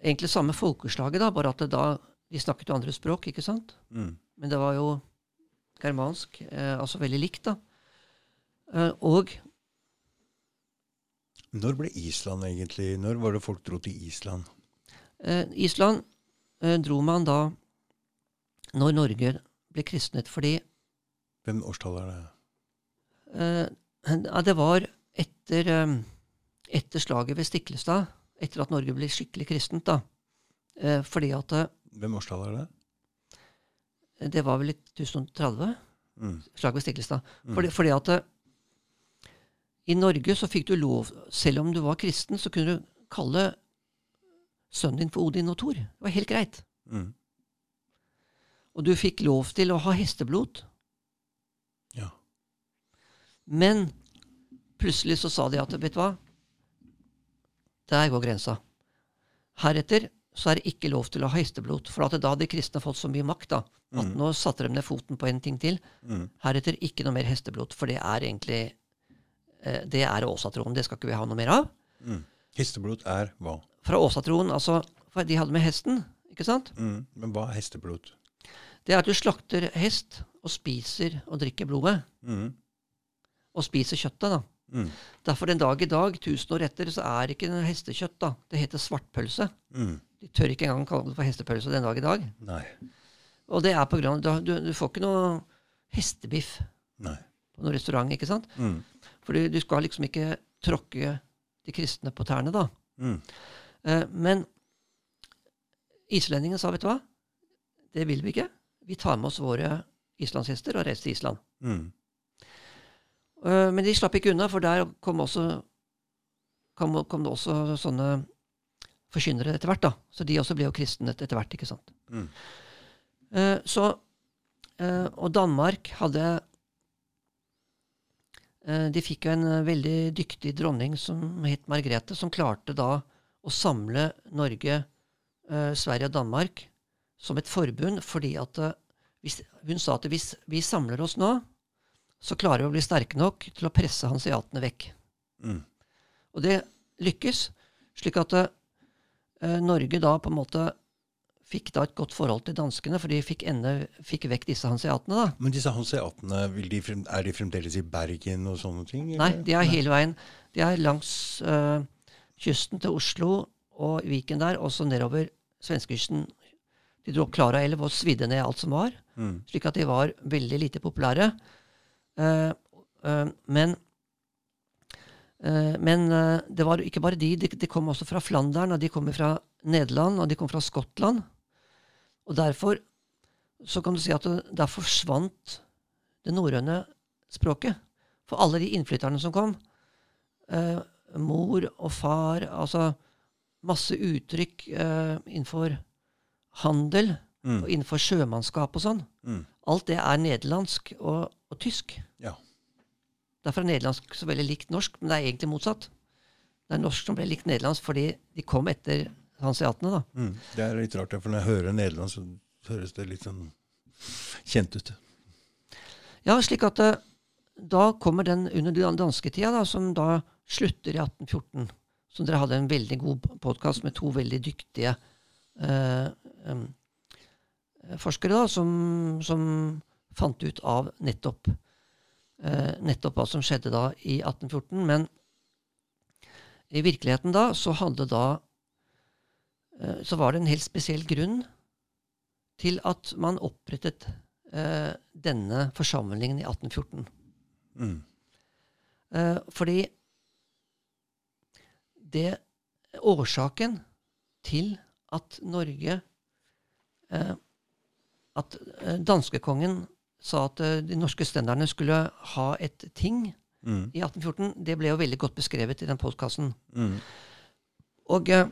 egentlig samme folkeslaget, da, bare at da de snakket jo andre språk, ikke sant? Mm. Men det var jo germansk, eh, altså veldig likt, da. Eh, og Når ble Island egentlig Når var det folk dro til Island? Eh, Island eh, dro man da når Norge ble kristnet, fordi Hvem årstall er det? Eh, det var etter, eh, etter slaget ved Stiklestad etter at Norge ble skikkelig kristent. da. Eh, fordi at eh, Hvem årstall er det? Det var vel i 1030. Mm. Slaget ved Stiklestad. Mm. Fordi, fordi, at eh, i Norge så fikk du lov, selv om du var kristen, så kunne du kalle sønnen din for Odin og Thor. Det var helt greit. Mm. Og du fikk lov til å ha hesteblod. Ja. Men plutselig så sa de at vet du hva, der går grensa. Heretter så er det ikke lov til å ha hesteblod. For at da hadde de kristne fått så mye makt da, at Mm. nå satte de ned foten på en ting til. Mm. Heretter ikke noe mer hesteblod, for det er egentlig eh, Det er åsatroen. Det skal ikke vi ha noe mer av. Mm. Hesteblod er hva? Fra åsatroen, altså for De hadde med hesten, ikke sant? Mm. Men hva er hesteblod? Det er at du slakter hest og spiser og drikker blodet. Mm. Og spiser kjøttet, da. Mm. Derfor den dag i dag, tusen år etter, så er det ikke noe hestekjøtt. da. Det heter svartpølse. Mm. De tør ikke engang kalle det for hestepølse den dag i dag. Nei. Og det er på grunn av, du, du får ikke noe hestebiff Nei. på noen restaurant, ikke sant? Mm. For du, skal liksom ikke tråkke de kristne på tærne, da. Mm. Eh, men islendingen sa, vet du hva, det vil vi ikke. Vi tar med oss våre islandshester og reiser til Island. Mm. Eh, men de slapp ikke unna, for der kom, også, kom, kom det også sånne forkynnere etter hvert. da. Så de også ble jo kristne etter hvert. ikke sant? Mm. Eh, så, eh, og Danmark hadde De fikk jo en veldig dyktig dronning som het Margrethe, som klarte da å samle Norge, Sverige og Danmark som et forbund, fordi at hvis, hun sa at hvis vi samler oss nå, så klarer vi å bli sterke nok til å presse hanseatene vekk. Mm. Og det lykkes, slik at uh, Norge da på en måte fikk da et godt forhold til danskene, for de fikk, ende, fikk vekk disse hanseatene. da. Men disse hanseatene, de er de fremdeles i Bergen og sånne ting? Nei, de er hele veien. De er langs uh, kysten til Oslo og Viken der, og så nedover svenskekysten. De dro opp Klara elv og svidde ned alt som var, Mm. slik at de var veldig lite populære. Eh, eh, men eh, men det var ikke bare de. de. De kom også fra Flandern, og de kom fra Nederland, og de kom fra Skottland. Og derfor så kan du si at der forsvant det norrøne språket. For alle de innflytterne som kom, eh, mor og far, altså masse uttrykk eh, innenfor handel Mm. og innenfor sjømannskap og sånn, Mm. Alt det er nederlandsk og, og tysk. Ja. Derfor er nederlandsk så veldig likt norsk, men det er egentlig motsatt. Det er norsk som ble likt nederlandsk fordi de kom etter hanseatene. da. Mm. Det er litt rart, for når jeg hører nederlandsk, så høres det litt sånn kjent ut. Ja, slik at eh, da kommer den under den dansketida, da, som da slutter i 1814. Som dere hadde en veldig god podkast med to veldig dyktige eh, em, forskere da, som, som fant ut av nettopp, eh, nettopp hva som skjedde da i 1814. Men i virkeligheten da så hadde da eh, Så var det en helt spesiell grunn til at man opprettet eh, denne forsamlingen i 1814. Mm. Eh, fordi det Årsaken til at Norge eh, At eh, danskekongen sa at eh, de norske stenderne skulle ha et ting Mm. i 1814, det ble jo veldig godt beskrevet i den postkassen. Mm. Og eh,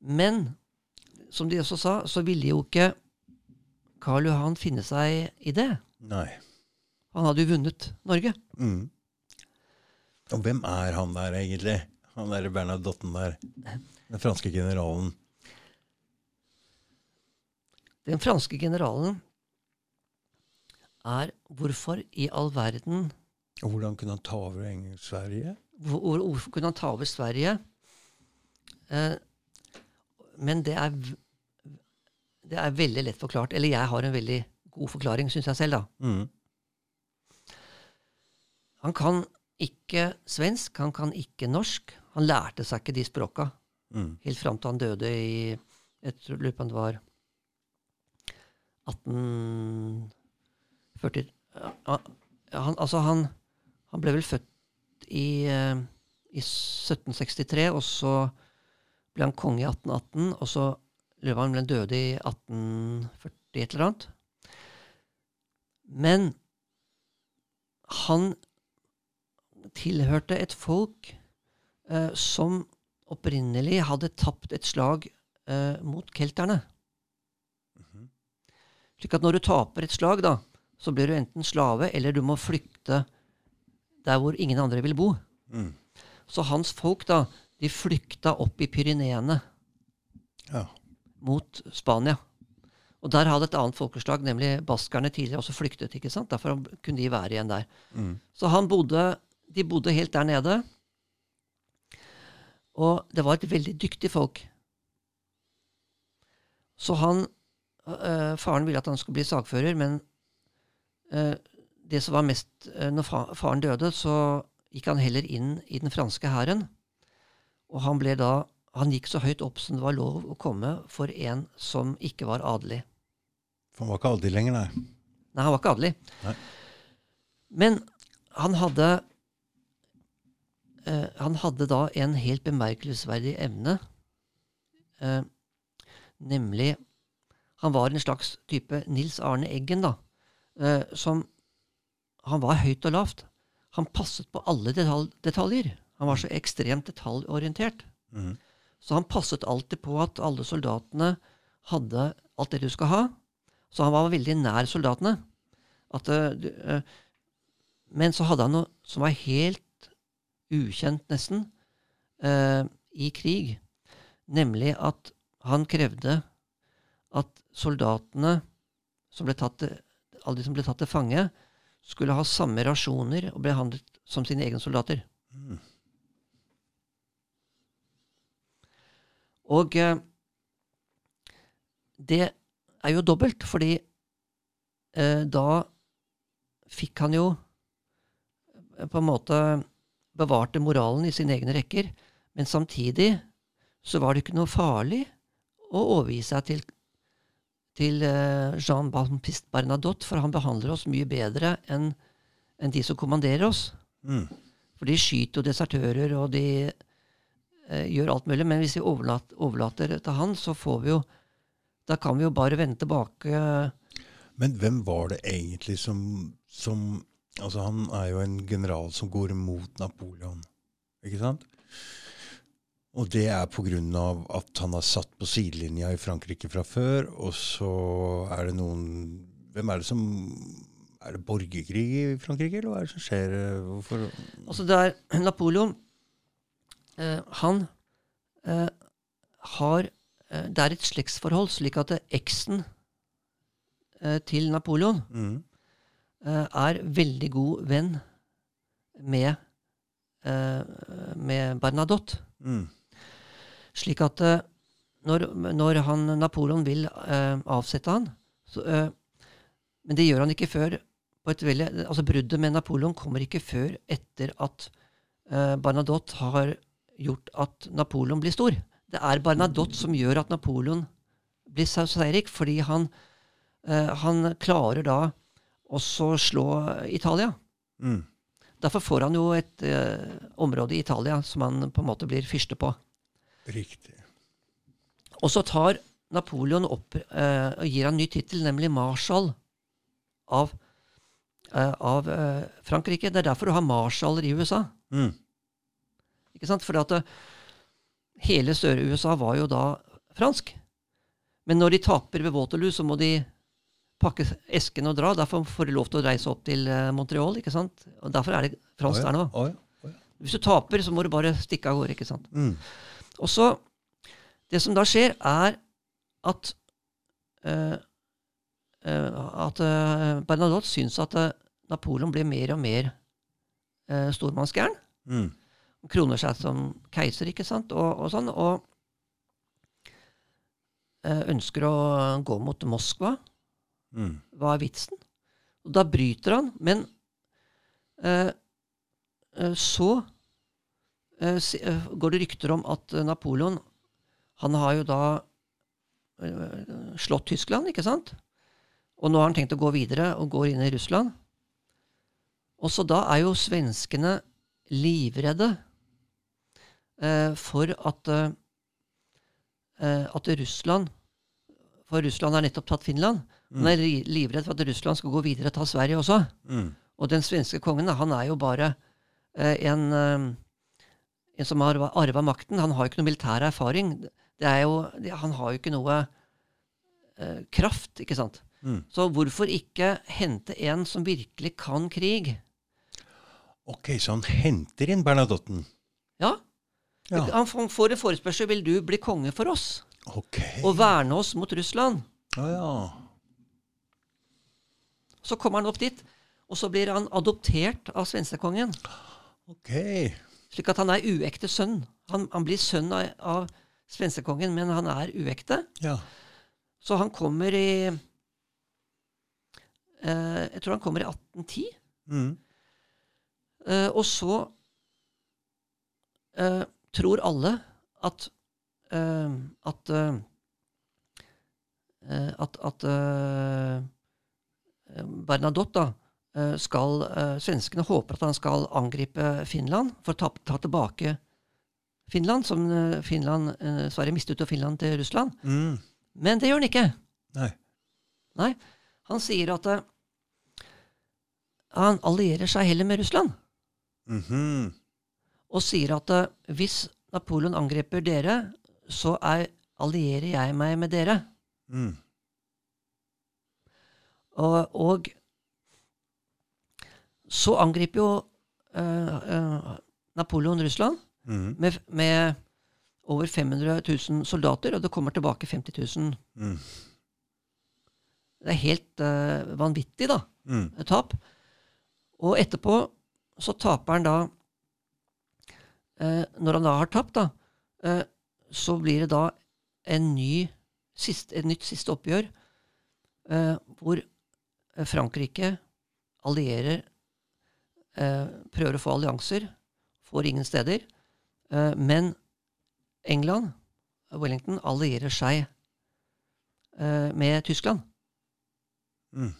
Men som de også sa, så ville jo ikke Karl Johan finne seg i det. Nei. Han hadde jo vunnet Norge. Mm. Og hvem er han der, egentlig? Han derre Bernadotten der. Den franske generalen. Den franske generalen er Hvorfor i all verden Og hvordan kunne han ta over Sverige? hvor, hvor- Hvorfor kunne han ta over Sverige? Eh, men det er, det er veldig lett forklart. Eller jeg har en veldig god forklaring, syns jeg selv. da. Mm. Han kan ikke svensk, han kan ikke norsk. Han lærte seg ikke de språka Mm. helt fram til han døde i Jeg tror- det var 1840 han, Altså, han, han ble vel født i, eh, i 1763, og så ble han konge i 1818, og så lurer han ble døde i 1840 et eller annet. Men han tilhørte et folk eh, som opprinnelig hadde tapt et slag eh, mot kelterne. Slik at når du taper et slag, da, så blir du enten slave, eller du må flykte der hvor ingen andre vil bo. Mm. Så hans folk da, de flykta opp i Pyreneene Ja. mot Spania. Og der hadde et annet folkeslag, nemlig baskerne, tidligere også flyktet. ikke sant? Derfor kunne de være igjen der. Mm. Så han bodde, de bodde helt der nede. Og det var et veldig dyktig folk. Så han øh, Faren ville at han skulle bli sagfører, men uh, det som var mest uh, Når fa faren døde, så gikk han heller inn i den franske hæren. Og han ble da Han gikk så høyt opp som det var lov å komme for en som ikke var adelig. For han var ikke adelig lenger, nei. Nei, han var ikke adelig. Nei. Men han hadde Han hadde da en helt bemerkelsesverdig evne. Nemlig Han var en slags type Nils Arne Eggen, da. Eh, som Han var høyt og lavt. Han passet på alle detalj detaljer. Han var så ekstremt detaljorientert. Mm. Så han passet alltid på at alle soldatene hadde alt det du skal ha. Så han var veldig nær soldatene. At, eh, men så hadde han noe som var helt ukjent, nesten, eh, i krig. Nemlig at han krevde at soldatene som ble tatt alle de som ble tatt til fange, skulle ha samme rasjoner og behandlet som sine egne soldater. Mm. Og eh, det er jo dobbelt, fordi eh, da fikk han jo eh, på en måte bevarte moralen i sine egne rekker, men samtidig så var det ikke noe farlig å overgi seg til, til eh, Jean Baptiste Bernadotte, for han behandler oss mye bedre enn enn de som kommanderer oss. Mm. For de skyter jo desertører, og de eh, gjør alt mulig. Men hvis vi overlater, overlater til han, så får vi jo Da kan vi jo bare vende tilbake. Men hvem var det egentlig som, som Altså, han er jo en general som går imot Napoleon, ikke sant? Og det er pga. at han har satt på sidelinja i Frankrike fra før, og så er det noen Hvem er det som Er det borgerkrig i Frankrike, eller hva er det som skjer? Hvorfor Altså, det er Napoleon eh, Han eh, har eh, Det er et slektsforhold, slik at eksen eh, til Napoleon mm. eh, er veldig god venn med, eh, med Bernadotte. Mm. Slik at eh, når, når han, Napoleon vil eh, avsette han så, eh, Men det gjør han ikke før på et veldig, altså Bruddet med Napoleon kommer ikke før etter at eh, Bernadotte har gjort at Napoleon blir stor. Det er Bernadotte som gjør at Napoleon blir så seierrik, fordi han, eh, han klarer da også å slå Italia. Mm. Derfor får han jo et eh, område i Italia som han på en måte blir fyrste på. Riktig. Og så tar Napoleon opp eh, og gir han en ny tittel, nemlig marshal av, eh, av eh, Frankrike. Det er derfor du har marshaller i USA. Mm. Ikke sant? Fordi at det, hele Sør-USA var jo da fransk. Men når de taper ved Waterloo, så må de pakke esken og dra. Derfor får de lov til å reise opp til eh, Montreal. ikke sant? Og Derfor er det fransk oh, ja, der nå. Oh, ja, Oh, ja. Hvis du taper, så må du bare stikke av gårde. ikke sant? Mm. Og så Det som da skjer, er at uh, at uh, Bernadotte syns at uh, Napoleon blir mer og mer uh, stormannsgæren. Mm. Kroner seg som keiser, ikke sant, og, og sånn. Og ønsker å gå mot Moskva. Mm. Hva er vitsen? Og da bryter han. Men så går det rykter om at eh, Napoleon Han har jo da eh, slått Tyskland, ikke sant? Og nå har han tenkt å gå videre og går inn i Russland. Og så da er jo svenskene livredde eh, for at eh, eh, at Russland For Russland har nettopp tatt Finland. Han er livredd for at Russland skal gå videre og ta Sverige også. Mm. Og den svenske kongen han er jo bare eh, en, eh, en som har arva makten. Han har jo ikke noe militær erfaring. Det er jo, han har jo ikke noe eh, kraft, ikke sant. Mm. Så hvorfor ikke hente en som virkelig kan krig? Ok, så han henter inn Bernadotten. Ja. Ja. Han får en forespørsel vil du bli konge for oss Ok. og verne oss mot Russland. Ja, ja. Så kommer han opp dit, og så blir han adoptert av svenskekongen. Ok. Slik at han er uekte sønn. Han, han blir sønn av, av svenskekongen, men han er uekte. Ja. Så han kommer i eh, Jeg tror han kommer i 1810. Mm. Eh, og så eh, tror alle at eh, at eh, eh, at, at eh, Bernadotte da, skal eh, Svenskene håper at han skal angripe Finland for å ta, ta tilbake Finland, som eh, Finland, eh, Sverige mistet av Finland til Russland. Mm. Men det gjør han ikke. Nei. Nei, han sier at uh, han allierer seg heller med Russland. Mhm. og sier at uh, hvis Napoleon angriper dere, så er, allierer jeg meg med dere. Mm. Og, og så angriper jo uh, Napoleon Russland mm. med, med over 500 000 soldater, og det kommer tilbake 50 000. Mm. Det er helt uh, vanvittig, da. Mm. tap. Og etterpå så taper han da uh, Når han da har tapt, da, uh, så blir det da en ny, sist, et nytt siste oppgjør hvor Frankrike allierer Prøver å få allianser, får ingen steder. Eh, men England, Wellington, allierer seg eh, med Tyskland. Mm.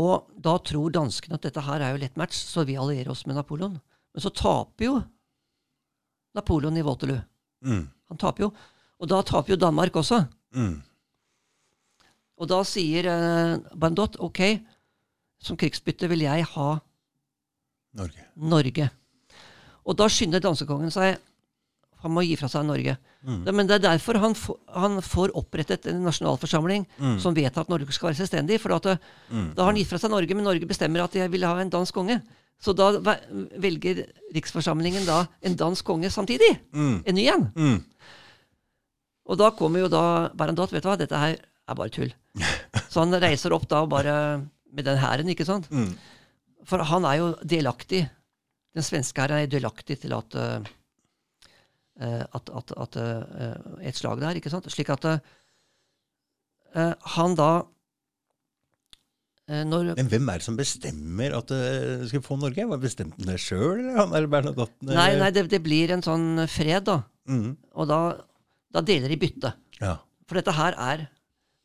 Og da tror danskene at dette her er jo lett match, så vi allierer oss med Napoleon. Men så taper jo Napoleon i Waterloo. Mm. Han taper jo. Og da taper jo Danmark også. Mm. Og da sier eh, Bandot ok, som krigsbytte vil jeg ha Norge. Norge. Og da skynder dansekongen seg Han må gi fra seg Norge. Mm. Det, men det er derfor han, få- han får opprettet en nasjonalforsamling Mm. som vedtar at Norge skal være selvstendig. For at, Mm. da har han gitt fra seg Norge, men Norge bestemmer at de vil ha en dansk konge. Så da velger riksforsamlingen da en dansk konge samtidig. Mm. En ny en. Mm. Og da kommer jo da Bernadotte, vet du hva, dette her er bare tull. Så han reiser opp da bare med den hæren, ikke sant. Mm. For han er jo delaktig. Den svenske hæren er delaktig til at eh, eh, at, at, at eh, et slag der, ikke sant. Slik at han da når, Men hvem er det som bestemmer at det skal få Norge? Var Bestemte han det sjøl, eller Bernadotte? Nei, nei det, det blir en sånn fred, da. Mm. Og da, da deler de bytte. Ja. For dette her er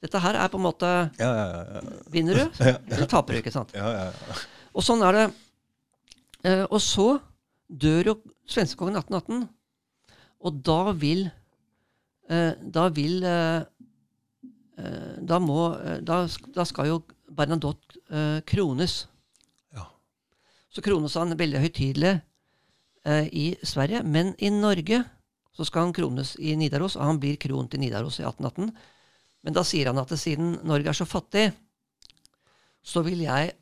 dette her er på en måte Ja, ja, ja. Vinner du, eller taper du, ikke sant. ja, ja, ja. Og sånn er det. Eh, og så dør jo svenskekongen 1818, og da vil eh, Da vil eh, eh, Da må eh, da, da skal jo Bernadotte krones. Ja. Så krones han veldig høytidelig eh, i Sverige, men i Norge så skal han krones i Nidaros, og han blir kronet i Nidaros i 1818. Men da sier han at siden Norge er så fattig, så vil jeg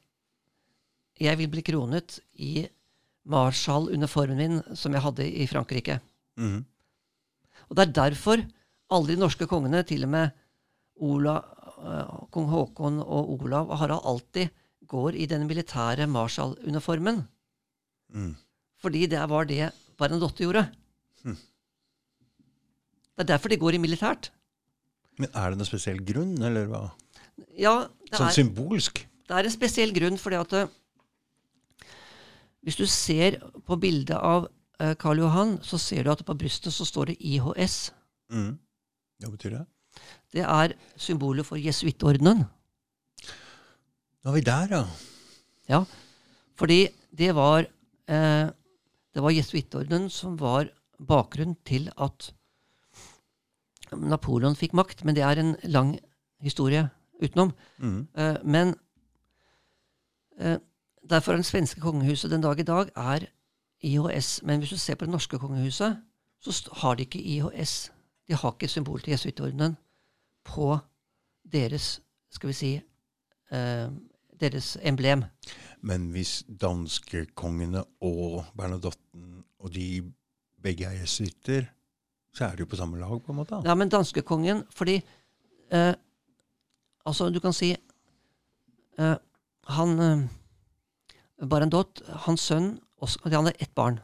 jeg vil bli kronet i Marshall-uniformen min som jeg hadde i Frankrike. Mm. Og Det er derfor alle de norske kongene, til og med Ola, eh, kong Haakon og Olav og Harald, alltid går i den militære Marshall-uniformen. Mm. Fordi det var det Bernadotte gjorde. Mm. Det er derfor de går i militært. Men er det noen spesiell grunn, eller hva? Ja, det Sånn er, symbolsk? det er en spesiell grunn, fordi at eh, hvis du ser på bildet av eh, Karl Johan, så ser du at på brystet så står det IHS. Mm. Hva betyr det? Det er symbolet for jesuittordenen. Nå er vi der, ja. Ja, fordi det var eh, Det var jesuittordenen som var bakgrunnen til at Napoleon fikk makt. Men det er en lang historie utenom. Mm. Eh, men eh, derfor er det svenske kongehuset den dag i dag er IHS. Men hvis du ser på det norske kongehuset, så har de ikke IHS. De har ikke symbol til jesuittordenen på deres skal vi si, eh, deres emblem. Men hvis danskekongene og Bernadotten og de begge er jesuitter, så er de jo på samme lag, på en måte? Ja, men danskekongen Fordi eh, Altså, du kan si eh, Han eh, Barendot, hans sønn Han har ett barn,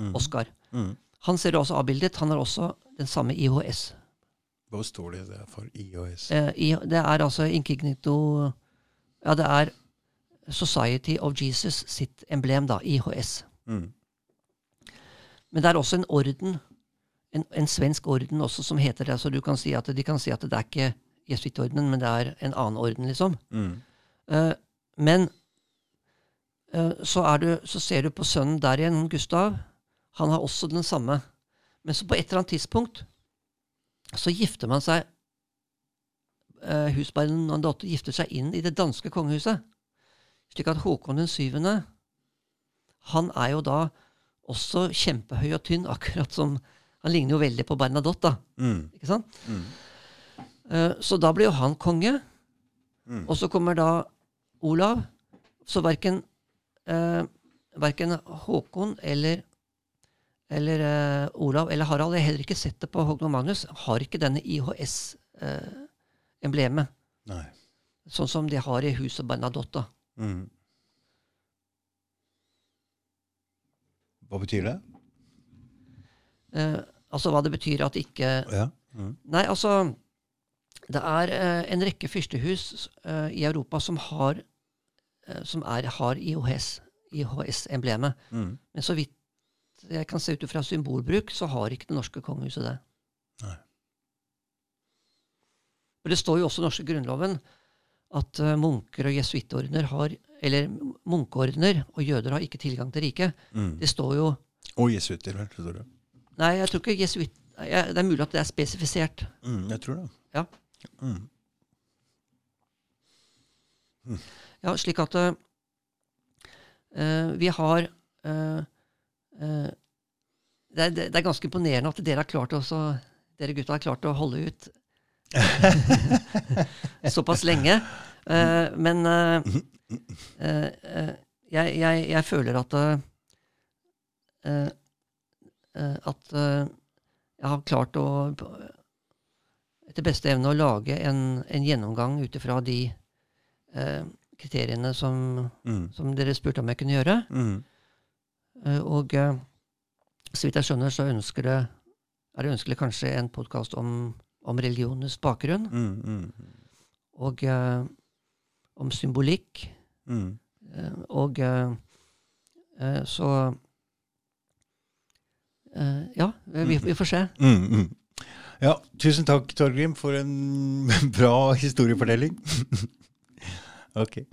Mm. Oskar. Mm. Han ser du også avbildet. Han har også den samme IHS. Hva står det der for IHS? Eh, i, det er altså incognito Ja, det er Society of Jesus sitt emblem, da. IHS. Mm. Men det er også en orden, en, en svensk orden også, som heter det. Så du kan si at, de kan si at det er ikke jesuittordenen, men det er en annen orden, liksom. Mm. Eh, men så, er du, så ser du på sønnen der igjen, Gustav. Han har også den samme. Men så på et eller annet tidspunkt så gifter man seg husbarnen Husbarden og Dotte gifter seg inn i det danske kongehuset. Slik at Håkon den syvende han er jo da også kjempehøy og tynn, akkurat som Han ligner jo veldig på Bernadotte, da. Mm. Ikke sant? Mm. Eh, så da blir jo han konge. Mm. Og så kommer da Olav. Så verken, eh, verken Håkon eller, eller eh, Olav eller Harald, jeg har heller ikke sett det på Håkon og Magnus, har ikke denne IHS-emblemet. Nei. sånn som de har i huset Bernadotte. Mm. Hva betyr det? Eh, altså hva det betyr at ikke Ja. Mm. Nei, altså Det er eh, en rekke fyrstehus eh, i Europa som har eh, som er, har IHS, IHS-emblemet. Mm. Men så vidt jeg kan se ut fra symbolbruk, så har ikke det norske kongehuset det. Nei. For det står jo også i norske grunnloven at eh, munker og jesuittordener har Eller munkeordener og jøder har ikke tilgang til riket. Mm. Det står jo Og jesuitter, vel? Tror du? Nei, jeg tror ikke jesuitt... jeg- Det er mulig at det er spesifisert. Mm, jeg tror det. Ja. Mm. Ja, slik at eh, vi har uh, uh, det, er, det er ganske imponerende at dere har klart å dere gutta har klart å holde ut såpass lenge. Men jeg, jeg, jeg føler at at jeg har klart å etter beste evne å lage en, en gjennomgang ut ifra de kriteriene som, Mm. som dere spurte om jeg kunne gjøre. Mm. Eh, og eh, så vidt jeg skjønner, så ønsker det, er det ønskelig kanskje en podkast om, om religionenes bakgrunn. Mm. Mm. Og uh, om symbolikk. Mm. og uh, uh, så Ja, vi, vi får se. Mm. Mm. Ja, tusen takk, Torgrim, for en bra historiefortelling. ok.